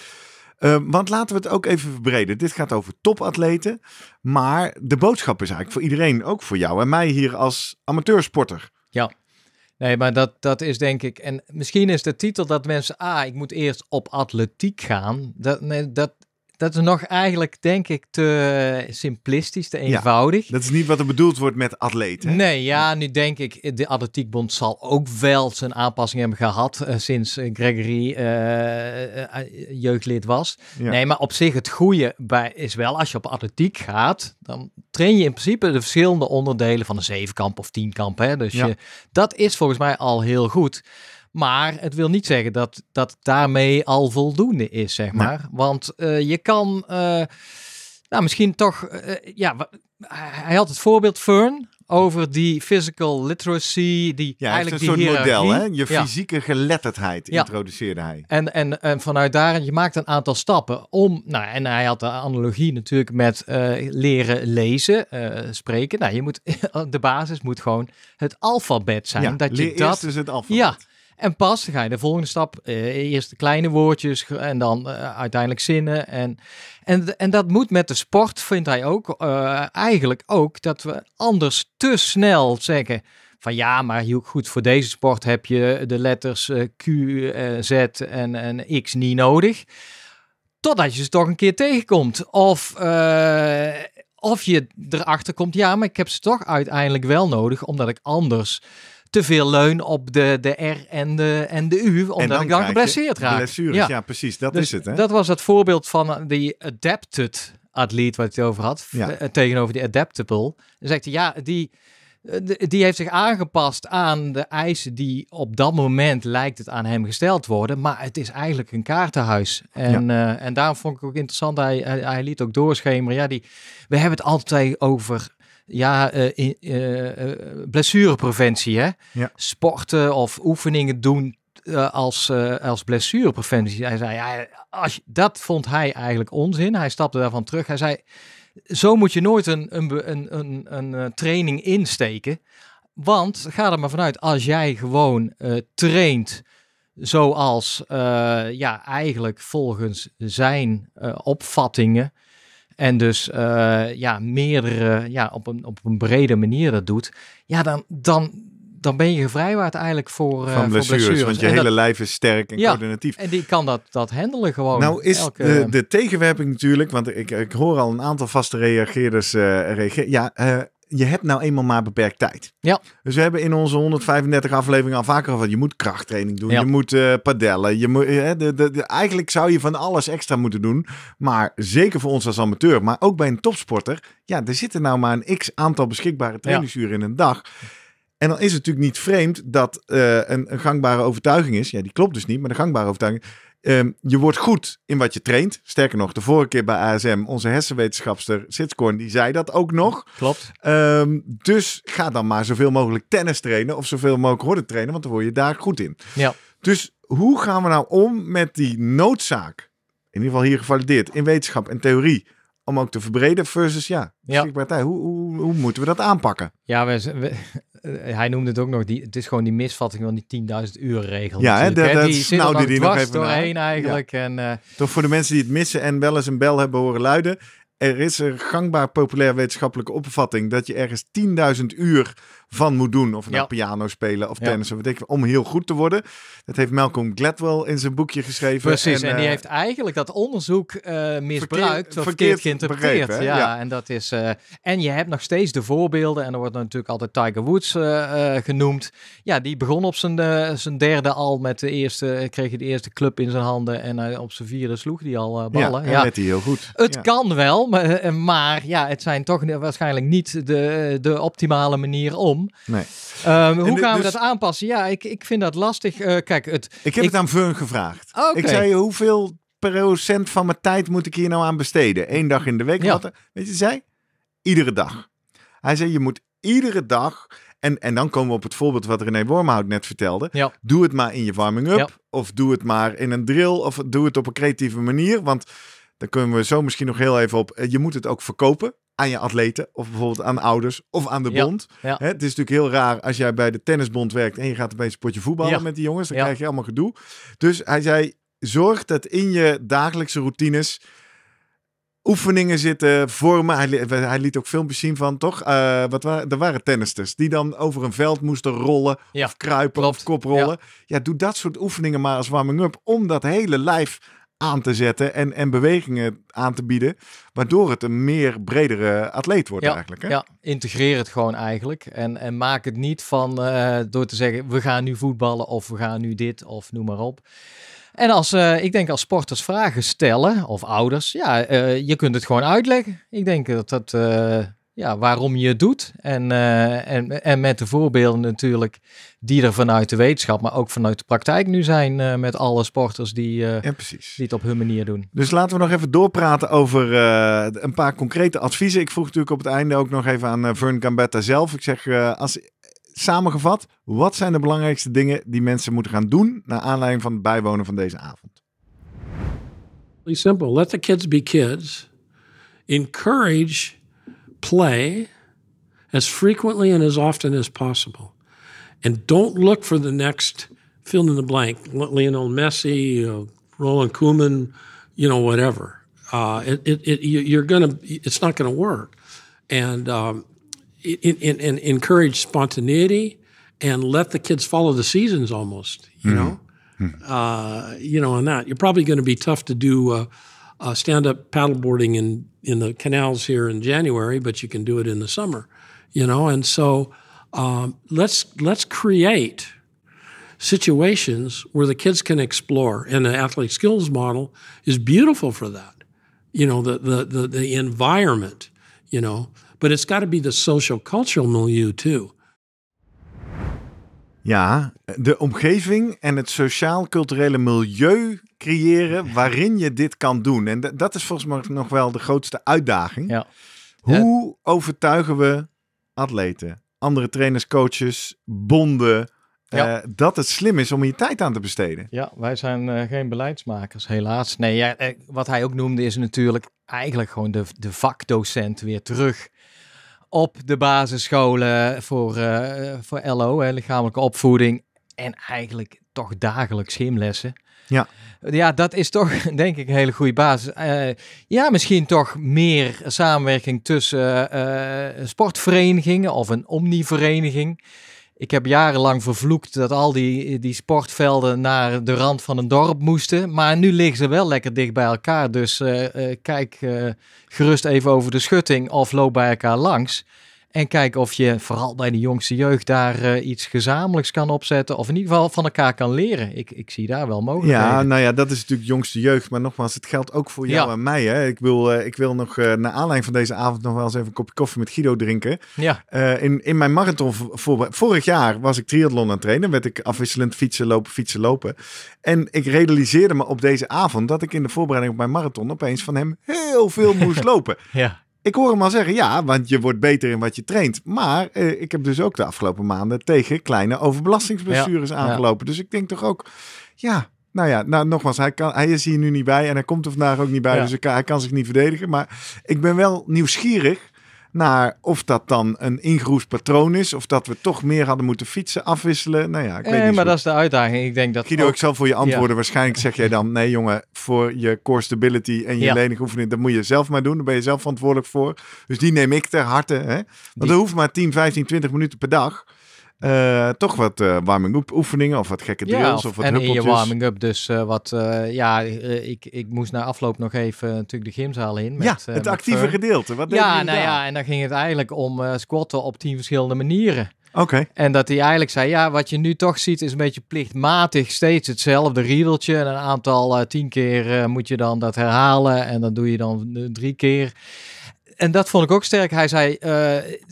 Eh, want laten we het ook even verbreden. Dit gaat over topatleten. Maar de boodschap is eigenlijk voor iedereen, ook voor jou en mij hier als amateursporter. Nee, maar dat, dat is denk ik. En misschien is de titel dat mensen. Ah, ik moet eerst op atletiek gaan. Dat, dat, dat is nog eigenlijk, denk ik, te simplistisch, te eenvoudig. Dat is niet wat er bedoeld wordt met atleten. hè? Nee, ja, nu denk ik, de Atletiekbond zal ook wel zijn aanpassing hebben gehad eh, sinds Gregory eh, jeugdlid was. Ja. Nee, maar op zich het goede bij is wel, als je op atletiek gaat, dan train je in principe de verschillende onderdelen van een zevenkamp of tienkamp. Hè? Dus Ja. je, dat is volgens mij al heel goed. Maar het wil niet zeggen dat dat daarmee al voldoende is, zeg Nee. maar. Want eh, je kan, eh, nou misschien toch, eh, ja, hij had het voorbeeld Fern over die physical literacy, die Ja, eigenlijk een soort die model, hè? Je Ja. fysieke geletterdheid Ja. introduceerde hij. En, en, en vanuit daar, je maakt een aantal stappen om, nou, en hij had de analogie natuurlijk met leren lezen, spreken. Nou, je moet, *laughs* de basis moet gewoon het alfabet zijn. Dat je leer dat, eerst dus het alfabet. ja, en pas ga je de volgende stap, eh, eerst de kleine woordjes en dan eh, uiteindelijk zinnen. En, en, en dat moet met de sport, vindt hij ook, eh, eigenlijk ook, dat we anders te snel zeggen van ja, maar heel goed voor deze sport heb je de letters Q, Z en, en X niet nodig. Totdat je ze toch een keer tegenkomt. Of, of je erachter komt, ja, maar ik heb ze toch uiteindelijk wel nodig, omdat ik anders te veel leun op de, de R en de, en de U, omdat ik dan krijg je geblesseerd raak. Blessures, ja. precies. Dat Dus is het, hè? Dat was het voorbeeld van eh, die adapted atleet waar hij het over had. Ja. eh, tegenover die adaptable. Dan zegt hij, ja, die, eh, die heeft zich aangepast aan de eisen die op dat moment lijkt het aan hem gesteld worden. Maar het is eigenlijk een kaartenhuis. En, eh, en daarom vond ik ook interessant, hij, hij, hij liet ook doorschemeren. Ja, die, we hebben het altijd over ja, eh, eh, eh, blessurepreventie. Hè? Ja. Sporten of oefeningen doen als, als blessurepreventie. Hij zei, ja, als dat vond hij eigenlijk onzin. Hij stapte daarvan terug. Hij zei, zo moet je nooit een, een, een, een, een, training insteken. Want ga er maar vanuit, als jij gewoon eh, traint zoals, ja, eigenlijk volgens zijn opvattingen en dus eh, ja, meerdere, ja, op een, op een brede manier dat doet, ja, dan, dan, dan ben je gevrijwaard eigenlijk voor, eh, Van voor blessures, blessures. want je En hele dat- lijf is sterk en Ja. coördinatief. en die kan dat, dat handelen gewoon. Nou is elke- de, de tegenwerping natuurlijk, want ik, ik hoor al een aantal vaste reageerders reageren. Ja, je hebt nou eenmaal maar beperkt tijd. Ja. Dus we hebben in onze 135 afleveringen al vaker over, je moet krachttraining doen, Ja. je moet eh padellen, je moet, eh, de, de, de- eigenlijk zou je van alles extra moeten doen. Maar zeker voor ons als amateur, maar ook bij een topsporter, ja, er zitten nou maar een x aantal beschikbare trainingsuren in een dag. En dan is het natuurlijk niet vreemd dat eh, een, een gangbare overtuiging is. Ja, die klopt dus niet, maar de gangbare overtuiging. ehm, je wordt goed in wat je traint. Sterker nog, de vorige keer bij ASM, onze hersenwetenschapster Sitskorn, die zei dat ook nog. Klopt. Ehm, dus ga dan maar zoveel mogelijk tennis trainen of zoveel mogelijk horden trainen, want dan word je daar goed in. Ja. Dus hoe gaan we nou om met die noodzaak, in ieder geval hier gevalideerd, in wetenschap en theorie, om ook te verbreden versus ja, tijd. Hoe, hoe, hoe moeten we dat aanpakken? Ja, we, we- hij noemde het ook nog, die, het is gewoon die misvatting van die 10.000 uur regel. Ja, hè, natuurlijk, dat- dat die snauwde nog die nog dwars even doorheen eigenlijk. En, eh, Toch voor de mensen die het missen en wel eens een bel hebben horen luiden. Er is een gangbaar populair wetenschappelijke opvatting dat je ergens 10.000 uur van moet doen. Of nou Ja. piano spelen of Ja. tennis of wat ik, om heel goed te worden. Dat heeft Malcolm Gladwell in zijn boekje geschreven. Precies, en, die eh, heeft eigenlijk dat onderzoek eh, misbruikt verkeerd- of verkeerd geïnterpreteerd. begrepen, ja, Ja. en dat is. eh, en je hebt nog steeds de voorbeelden, en er wordt natuurlijk altijd Tiger Woods genoemd. Ja, die begon op zijn, zijn derde al met de eerste, kreeg hij de eerste club in zijn handen en op zijn vierde sloeg hij al ja, ballen. en Ja, werd hij heel goed. Het Ja. kan wel, maar, maar ja, het zijn toch waarschijnlijk niet de, de optimale manier om. Nee. Ehm, hoe de- gaan we dus- dat aanpassen? Ja, ik, ik vind dat lastig. Eh, kijk, het, Ik heb Ik- het aan Vern gevraagd. Ik zei, hoeveel procent van mijn tijd moet ik hier nou aan besteden? Eén dag in de week? Ja. Wat, weet je, zei? Iedere dag. Hij zei, je moet iedere dag... En, en dan komen we op het voorbeeld wat René Wormhout net vertelde. Ja. Doe het maar in je warming-up. Ja. Of doe het maar in een drill. Of doe het op een creatieve manier. Want daar kunnen we zo misschien nog heel even op. eh, Je moet het ook verkopen aan je atleten. Of bijvoorbeeld aan ouders. Of aan de Ja. bond. Ja. Hè, het is natuurlijk heel raar als jij bij de tennisbond werkt. En je gaat opeens een potje voetballen Ja. met die jongens. Dan Ja. krijg je allemaal gedoe. Dus hij zei, zorg dat in je dagelijkse routines oefeningen zitten, vormen. Hij, li- hij liet ook filmpjes zien van, toch? Eh, wat waren, er waren tennisters die dan over een veld moesten rollen Ja, of kruipen klopt. of koprollen. Ja. doe dat soort oefeningen maar als warming-up om dat hele lijf aan te zetten en, en bewegingen aan te bieden, waardoor het een meer bredere atleet wordt eigenlijk. Hè? Ja, integreer het gewoon eigenlijk. En, en maak het niet van eh, door te zeggen, we gaan nu voetballen of we gaan nu dit of noem maar op. En als, eh, ik denk als sporters vragen stellen, of ouders, ja, eh, je kunt het gewoon uitleggen. Ik denk dat dat, ja, waarom je het doet. En, eh, en, en met de voorbeelden natuurlijk, die er vanuit de wetenschap, maar ook vanuit de praktijk nu zijn eh, met alle sporters die, eh, Ja, precies. die het op hun manier doen. Dus laten we nog even doorpraten over eh, een paar concrete adviezen. Ik vroeg natuurlijk op het einde ook nog even aan Vern Gambetta zelf. Ik zeg, eh, als samengevat, wat zijn de belangrijkste dingen die mensen moeten gaan doen naar aanleiding van het bijwonen van deze avond? Simple. Let the kids be kids. Encourage play as frequently and as often as possible. And don't look for the next fill in the blank, Lionel Messi, uh, Roland Koeman, you know, whatever. Uh, it, it, it, you- you're gonna, it's not gonna work. And um, encourage spontaneity and let the kids follow the seasons almost, you know? uh, you know, on that. You're probably going to be tough to do uh, uh, stand-up paddleboarding in in the canals here in January, but you can do it in the summer, you know. And so um, let's let's create situations where the kids can explore, and the athletic skills model is beautiful for that. You know, the the the, the environment, you know, but it's got to be the social cultural milieu too. Ja, de omgeving en het sociaal-culturele milieu creëren waarin je dit kan doen. En dat is volgens mij nog wel de grootste uitdaging. Ja. Hoe overtuigen we atleten, andere trainers, coaches, bonden, Ja. eh, dat het slim is om hier tijd aan te besteden? Ja, wij zijn eh, geen beleidsmakers, helaas. Nee, ja, eh, wat hij ook noemde is natuurlijk eigenlijk gewoon de, de vakdocent weer terug op de basisscholen voor, eh, voor LO, hè, lichamelijke opvoeding. En eigenlijk toch dagelijks gymlessen. Ja. Ja, dat is toch *laughs* denk ik een hele goede basis. Eh, ja, misschien toch meer samenwerking tussen eh, sportverenigingen of een omnivereniging. Ik heb jarenlang vervloekt dat al die, die sportvelden naar de rand van een dorp moesten. Maar nu liggen ze wel lekker dicht bij elkaar. Dus eh, eh, kijk eh, gerust even over de schutting of loop bij elkaar langs. En kijk of je vooral bij de jongste jeugd daar eh, iets gezamenlijks kan opzetten. Of in ieder geval van elkaar kan leren. Ik, ik zie daar wel mogelijkheden. Ja, nou ja, dat is natuurlijk jongste jeugd. Maar nogmaals, het geldt ook voor jou Ja. en mij. Hè? Ik, wil, eh, ik wil nog, eh naar aanleiding van deze avond, nog wel eens even een kopje koffie met Guido drinken. ja. In, in mijn marathon voor- vorig jaar was ik triathlon aan het trainen. Werd ik afwisselend fietsen, lopen, fietsen, lopen. En ik realiseerde me op deze avond dat ik in de voorbereiding op mijn marathon opeens van hem heel veel moest *laughs* lopen. ja. Ik hoor hem al zeggen, ja, want je wordt beter in wat je traint. Maar eh, ik heb dus ook de afgelopen maanden tegen kleine overbelastingsblessures Ja, aangelopen. Dus ik denk toch ook, ja, nou ja, nou, nogmaals, hij, kan, hij is hier nu niet bij en hij komt er vandaag ook niet bij. Ja. Dus hij kan zich niet verdedigen. Maar ik ben wel nieuwsgierig naar of dat dan een ingeroest patroon is. Of dat we toch meer hadden moeten fietsen, afwisselen. Nou ja, ik weet Eh, niet maar zo dat is de uitdaging. Ik denk dat Guido, ook- ik zal voor je antwoorden. Waarschijnlijk zeg jij dan, nee jongen, voor je core stability en je Ja. lenige oefening, dat moet je zelf maar doen. Daar ben je zelf verantwoordelijk voor. Dus die neem ik ter harte. Hè? Want Die- er hoeft maar 10, 15, 20 minuten per dag. Eh, toch wat eh warming-up oefeningen of wat gekke Ja, drills of- of wat en in je warming-up dus eh, wat... ja, ik, ik moest na afloop nog even natuurlijk de gymzaal in. Met, ja, het met actieve gedeelte. Wat Ja, nou daar? ja, en dan ging het eigenlijk om squatten op tien verschillende manieren. Oké, En dat hij eigenlijk zei, ja, wat je nu toch ziet is een beetje plichtmatig steeds hetzelfde riedeltje. En een aantal, tien keer moet je dan dat herhalen en dan doe je dan drie keer. En dat vond ik ook sterk. Hij zei, eh,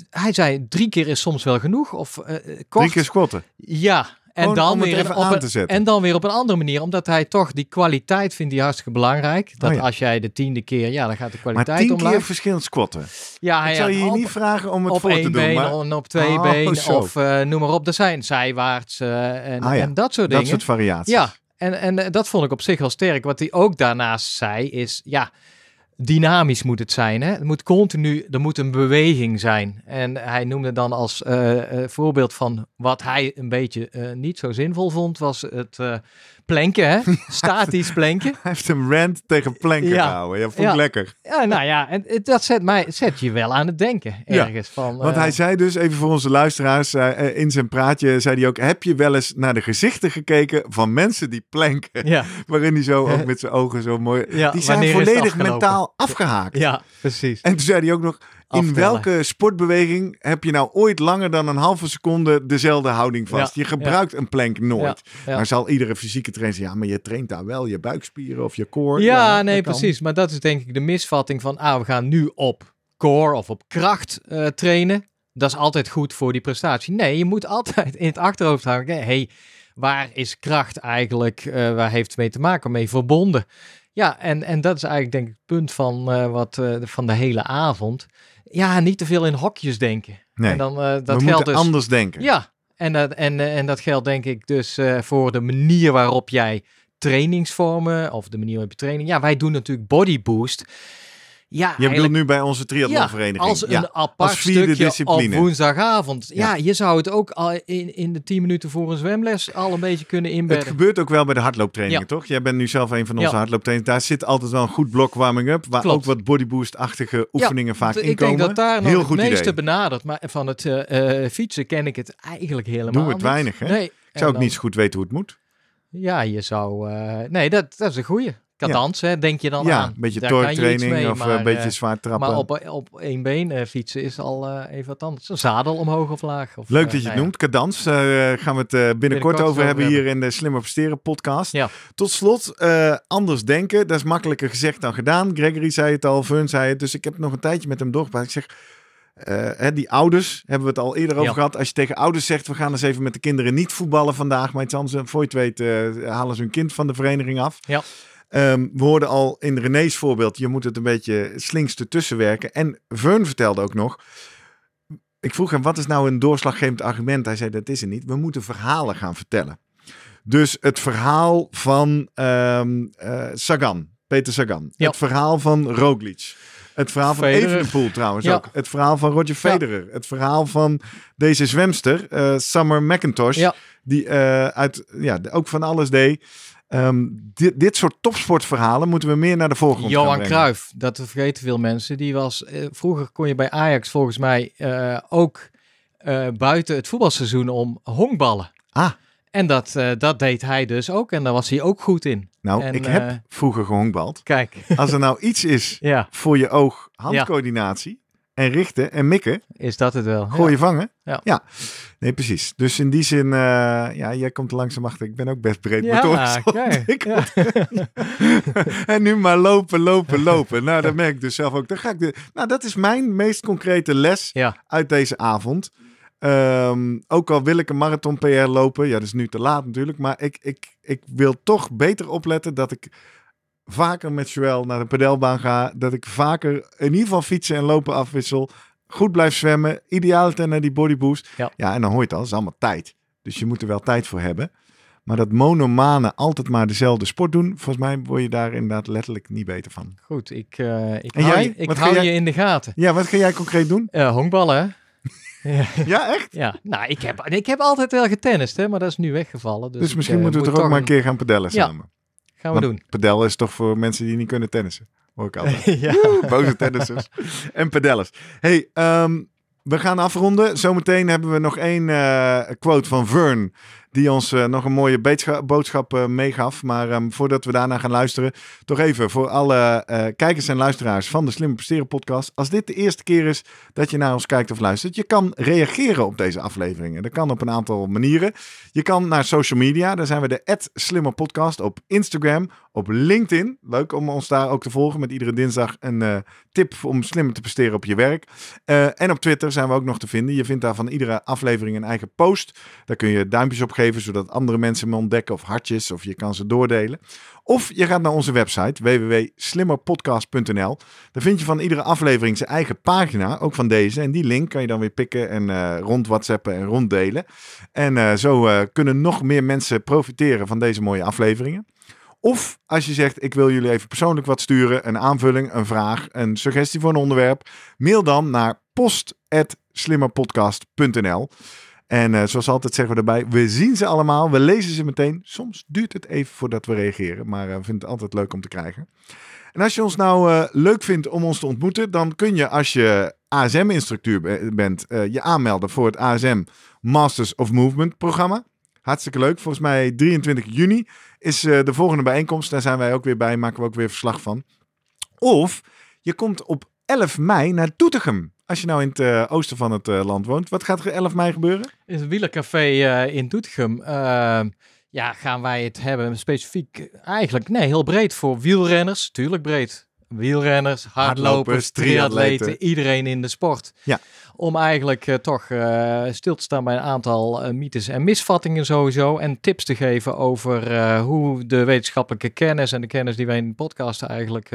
hij zei drie keer is soms wel genoeg. Of eh, kort. drie keer squatten. Ja, en Gewoon dan, weer op een, en dan weer op een andere manier. Omdat hij toch die kwaliteit vindt die hartstikke belangrijk. Dat Oh ja. als jij de tiende keer, ja, dan gaat de Maar kwaliteit tien omlaag. keer verschillend squatten. Ja, ik zal je op- niet vragen om het op voor te één doen. been Maar op twee Oh, been zo. of noem maar op. Er zijn zijwaarts en, Ah ja, en dat soort dat dingen. soort variaties. Ja, en, en dat vond ik op zich wel sterk. Wat hij ook daarnaast zei is, ja, dynamisch moet het zijn. Hè? Het moet continu, er moet een beweging zijn. En hij noemde dan als eh, eh, voorbeeld van wat hij een beetje eh, niet zo zinvol vond, was het planken, hè? statisch planken. *laughs* Hij heeft een rant tegen planken Ja. gehouden. Ja, vond ik Ja. lekker. Ja, nou ja, en dat zet, mij, zet je wel aan het denken Ja, ergens. Van, Want eh, hij zei dus, even voor onze luisteraars, eh, eh, in zijn praatje zei hij ook... heb je wel eens naar de gezichten gekeken van mensen die planken? Ja, *laughs* Waarin hij zo *laughs* ook met zijn ogen zo mooi... Die zijn volledig mentaal afgehaakt. ja, precies. En toen zei hij ook nog... In welke sportbeweging heb je nou ooit langer dan een halve seconde dezelfde houding vast? Ja, je gebruikt een plank nooit. ja. Maar zal iedere fysieke trainer zeggen, ja, maar je traint daar wel je buikspieren of je core. Ja, nee, kan. precies. Maar dat is denk ik de misvatting van, ah, we gaan nu op core of op kracht eh, trainen. Dat is altijd goed voor die prestatie. Nee, je moet *laughs* altijd in het achterhoofd houden. Hé, hey, waar is kracht eigenlijk, eh, waar heeft het mee te maken, mee verbonden? Ja, en, en dat is eigenlijk denk ik het punt van, eh, wat, van de hele avond. Ja, niet te veel in hokjes denken. Nee, En dan, eh, we dat geldt moeten dus... anders denken. Ja, en dat, en, eh, en dat geldt denk ik dus eh, voor de manier waarop jij trainingsvormen of de manier waarop je training. Ja, wij doen natuurlijk body boost. Ja, Je bedoelt nu bij onze triathlonvereniging. als een ja. apart als stukje discipline. op woensdagavond. Ja. Ja. je zou het ook al in, in de 10 minuten voor een zwemles al een beetje kunnen Het inbedden. gebeurt ook wel bij de hardlooptrainingen, Ja. toch? Jij bent nu zelf een van onze Ja. hardlooptrainers. Daar zit altijd wel een goed blok warming-up, waar Klopt. ook wat bodyboost-achtige oefeningen vaak ik inkomen. denk dat daar nog Heel het meeste idee. benadert. Maar van het eh, eh, fietsen ken ik het eigenlijk helemaal Doen we het niet. weinig, hè? Nee. Ik zou ook dan- niet zo goed weten hoe het moet. Ja, je zou... eh, nee, dat, dat is een goeie. Cadans, hè, denk je dan ja, aan. een beetje mee, of eh, maar, een beetje eh, zwaar trappen. Maar op, op één been eh, fietsen is al eh, even wat anders. Een zadel omhoog of laag. Of, Leuk eh, dat je het nou noemt. Cadans, eh, gaan we het eh, binnenkort, Binnenkort over hebben hier in de Slimmer Presteren podcast. Tot slot, eh, anders denken. Dat is makkelijker gezegd dan gedaan. Gregory zei het al, Fern zei het. Dus ik heb nog een tijdje met hem doorgepraat. Ik zeg, eh, hè, die ouders, hebben we het al eerder over Ja. gehad. Als je tegen ouders zegt, we gaan eens even met de kinderen niet voetballen vandaag. Maar iets anders, voor je het weet, eh, halen ze hun kind van de vereniging af. Ja. Ehm, we hoorden al in René's voorbeeld, je moet het een beetje slinks ertussen werken. En Vern vertelde ook nog, ik vroeg hem, wat is nou een doorslaggevend argument? Hij zei, dat is er niet. We moeten verhalen gaan vertellen. Dus het verhaal van ehm, eh, Sagan, Peter Sagan. Ja. Het verhaal van Roglic. Het verhaal van Federer. Evenepoel trouwens Ja. ook. Het verhaal van Roger Federer. Het verhaal van deze zwemster, eh, Summer McIntosh. Die eh, uit, ja, ook van alles deed. Ehm, dit, dit soort topsportverhalen moeten we meer naar de voorgrond Johan. Cruijff, dat vergeten veel mensen. Die was, eh, vroeger kon je bij Ajax volgens mij eh, ook eh, buiten het voetbalseizoen om honkballen. Ah. En dat, eh, dat deed hij dus ook. En daar was hij ook goed in. Nou, En, ik heb vroeger gehonkbald. Kijk, Als er nou iets is *laughs* ja, voor je oog, handcoördinatie en richten en mikken, is dat het wel. gooi je vangen. Ja. Nee, precies. Dus in die zin, eh, ja, jij komt er langzaam achter. Ik ben ook best breed Ja, ontwikkeld. ja. *laughs* en nu maar lopen, lopen, lopen. Nou, dat merk ik dus zelf ook. Dan ga ik de, nou, dat is mijn meest concrete les Ja. uit deze avond. Ehm, ook al wil ik een marathon PR lopen. Ja, dat is nu te laat natuurlijk. Maar ik, ik, ik wil toch beter opletten dat ik vaker met Joël naar de pedelbaan ga. Dat ik vaker in ieder geval fietsen en lopen afwissel. Goed blijf zwemmen. Idealiter naar die bodyboost. Ja. ja, en dan hoor je het al. Het is allemaal tijd. Dus je moet er wel tijd voor hebben. Maar dat monomane altijd maar dezelfde sport doen, volgens mij word je daar inderdaad letterlijk niet beter van. Goed, ik, eh, ik En hou, jij? ik hou jij- je in de gaten. Ja, wat ga jij concreet doen? Eh honkballen, *laughs* ja, echt? ja, nou, ik heb, ik heb altijd wel getennist, hè, maar dat is nu weggevallen. Dus, Dus, ik, misschien eh, moeten we moet toch ook maar een keer gaan pedellen Ja. samen. Gaan we Want doen. Padel is toch voor mensen die niet kunnen tennissen. Hoor ik altijd. *laughs* ja. Woe, Boze tennissers *laughs* en padellers. Hey, ehm, we gaan afronden. Zometeen hebben we nog één eh, quote van Vern. Die ons eh, nog een mooie boodschap eh, meegaf. Maar ehm, voordat we daarna gaan luisteren. Toch even voor alle eh, kijkers en luisteraars van de Slimme Presteren podcast. Als dit de eerste keer is dat je naar ons kijkt of luistert. Je kan reageren op deze afleveringen. Dat kan op een aantal manieren. Je kan naar social media. Daar zijn we de Slimmer Podcast op Instagram, op LinkedIn. Leuk om ons daar ook te volgen met iedere dinsdag een tip om slimmer te presteren op je werk. En op Twitter zijn we ook nog te vinden. Je vindt daar van iedere aflevering een eigen post. Daar kun je duimpjes op geven, zodat andere mensen hem ontdekken of hartjes of je kan ze doordelen. Of je gaat naar onze website www.slimmerpodcast.nl. Daar vind je van iedere aflevering zijn eigen pagina, ook van deze. En die link kan je dan weer pikken en eh, rond WhatsAppen en ronddelen. En eh, zo eh, kunnen nog meer mensen profiteren van deze mooie afleveringen. Of als je zegt, ik wil jullie even persoonlijk wat sturen, een aanvulling, een vraag, een suggestie voor een onderwerp, mail dan naar post.slimmerpodcast.nl. En eh, zoals altijd zeggen we erbij, we zien ze allemaal, we lezen ze meteen. Soms duurt het even voordat we reageren, maar eh, we vinden het altijd leuk om te krijgen. En als je ons nou eh, leuk vindt om ons te ontmoeten, dan kun je als je ASM-instructeur be- bent, je aanmelden voor het ASM Masters of Movement programma. Hartstikke leuk. Volgens mij 23 juni is de volgende bijeenkomst. Daar zijn wij ook weer bij, maken we ook weer verslag van. Of je komt op 11 mei naar Doetinchem. Als je nou in het eh, oosten van het eh, land woont. Wat gaat er 11 mei gebeuren? In het wielercafé eh, in Doetinchem ja, gaan wij het hebben specifiek eigenlijk nee, heel breed voor wielrenners. Tuurlijk breed. Wielrenners, hardlopers, Hardlopers, triatleten. iedereen in de sport. Ja. Om eigenlijk toch stil te staan bij een aantal mythes en misvattingen sowieso. En tips te geven over hoe de wetenschappelijke kennis en de kennis die wij in de podcast eigenlijk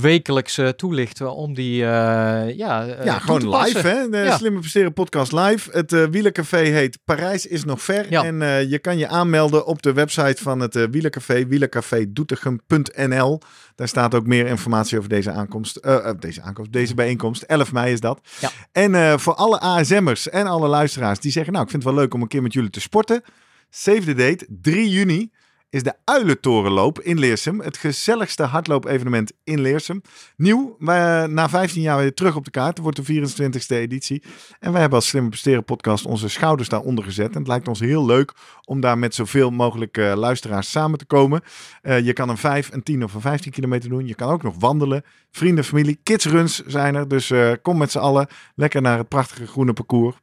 wekelijks eh, toelichten. Om die eh, ja, eh, ja, gewoon live hè. De Ja. Slimme Presteren podcast live. Het eh wielercafé heet Parijs is nog ver. Ja. En je kan je aanmelden op de website van het wielercafé. Wielercafédoetinchem.nl Daar staat ook meer informatie over deze aankomst. deze aankomst, deze bijeenkomst. 11 mei is dat. Ja. En voor alle ASM'ers en alle luisteraars die zeggen... nou, ik vind het wel leuk om een keer met jullie te sporten. Save the date, 3 juni is de Uilentorenloop in Leersum. Het gezelligste hardloopevenement in Leersum. Nieuw, wij, na 15 jaar weer terug op de kaart. Het wordt de 24e editie. En wij hebben als Slimme Presteren podcast onze schouders daaronder gezet. En het lijkt ons heel leuk om daar met zoveel mogelijk eh, luisteraars samen te komen. Eh, je kan een 5, een 10 of een 15 kilometer doen. Je kan ook nog wandelen. Vrienden, familie, kidsruns zijn er. Dus eh, kom met z'n allen lekker naar het prachtige groene parcours.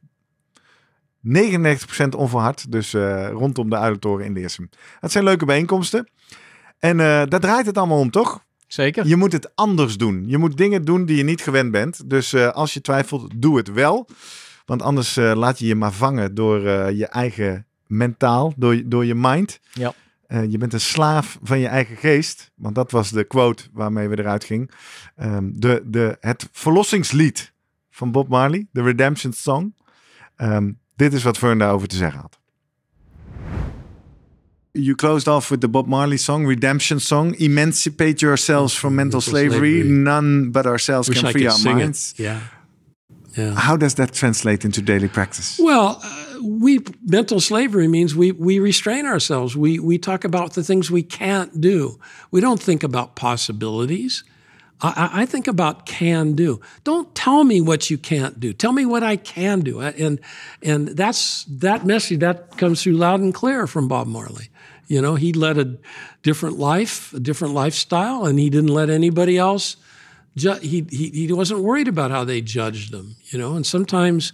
99% onverhard, dus eh, rondom de Uilentoren in Leersum. Het zijn leuke bijeenkomsten. En eh, daar draait het allemaal om, toch? Zeker. Je moet het anders doen. Je moet dingen doen die je niet gewend bent. Dus eh, als je twijfelt, doe het wel. Want anders laat je je maar vangen door je eigen mentaal, door, je- door je mind. Ja. Je bent een slaaf van je eigen geest. Want dat was de quote waarmee we eruit gingen. Ehm, de, de, het verlossingslied van Bob Marley, de Redemption Song. Ehm, dit is wat Vern daarover te zeggen had. You closed off with the Bob Marley song, Redemption Song. Emancipate yourselves from mental, Mental slavery. slavery. None but ourselves Wish can free our sing minds. it. Yeah. Yeah. How does that translate into daily practice? Well, uh, we mental slavery means we we restrain ourselves. We we talk about the things we can't do. We don't think about possibilities. I, I- think about can do. Don't tell me what you can't do. Tell me what I can do. And and that's that message that comes through loud and clear from Bob Marley. You know, he led a different life, a different lifestyle, and he didn't let anybody else ju- he, he he wasn't worried about how they judged them, you know. And sometimes,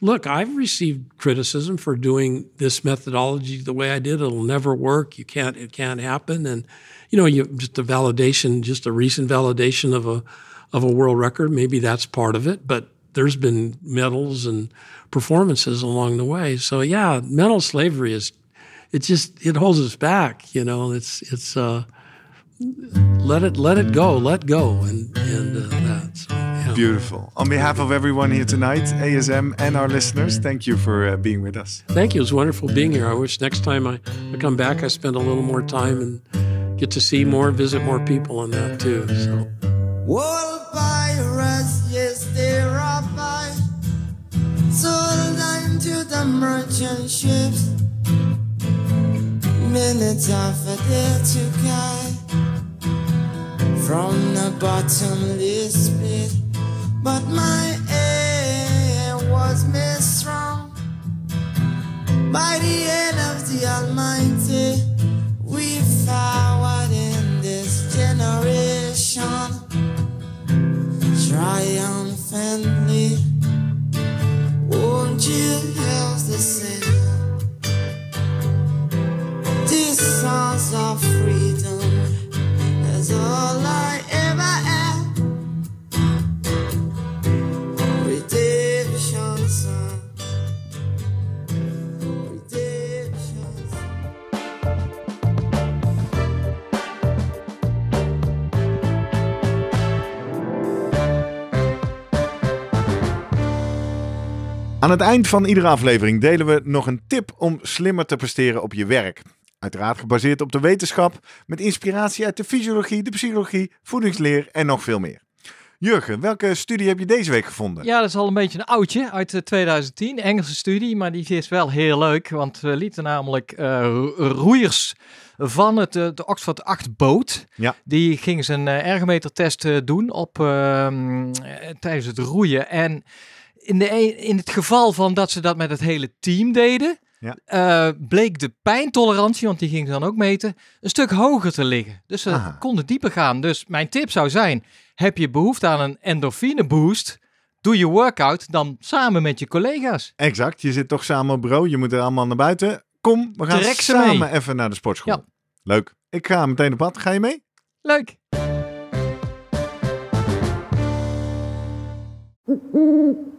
look, I've received criticism for doing this methodology the way I did. It'll never work. You can't. It can't happen. And you know, you just a validation, just a recent validation of a of a world record. Maybe that's part of it, but there's been medals and performances along the way. So yeah, mental slavery is. It just it holds us back, you know. It's it's. uh let it let it go, let go, and and uh, that. So yeah. Beautiful. On behalf of everyone here tonight, ASM and our listeners, thank you for uh, being with us. Thank you. It was wonderful being here. I wish next time I, I come back, I spend a little more time and get to see more, visit more people on that too. So. Wall pirates, yes, by. Sold into the merchant ships. Minutes after from the bottomless pit. But my aim was made strong by the hand of the Almighty. We forward in this generation triumphantly. Won't you help the sing? These songs of freedom is all I Aan het eind van iedere aflevering delen we nog een tip om slimmer te presteren op je werk. Uiteraard gebaseerd op de wetenschap, met inspiratie uit de fysiologie, de psychologie, voedingsleer en nog veel meer. Jurgen, welke studie heb je deze week gevonden? Ja, dat is al een beetje een oudje uit eh, 2010, Engelse studie, maar die is wel heel leuk, want we lieten namelijk eh, ro- roeiers van het, eh, de Oxford 8 boot, Ja. die gingen ze een eh, ergometertest eh, doen op, eh, tijdens het roeien. En in, de, in het geval van dat ze dat met het hele team deden, Ja. eh, bleek de pijntolerantie, want die ging ze dan ook meten, een stuk hoger te liggen. Dus ze Aha. konden dieper gaan. Dus mijn tip zou zijn, heb je behoefte aan een endorfine boost, doe je workout dan samen met je collega's. Exact, je zit toch samen op bureau, je moet er allemaal naar buiten. Kom, we gaan samen mee. even naar de sportschool. Ja. Leuk. Ik ga meteen op pad. Ga je mee? Leuk! *laughs*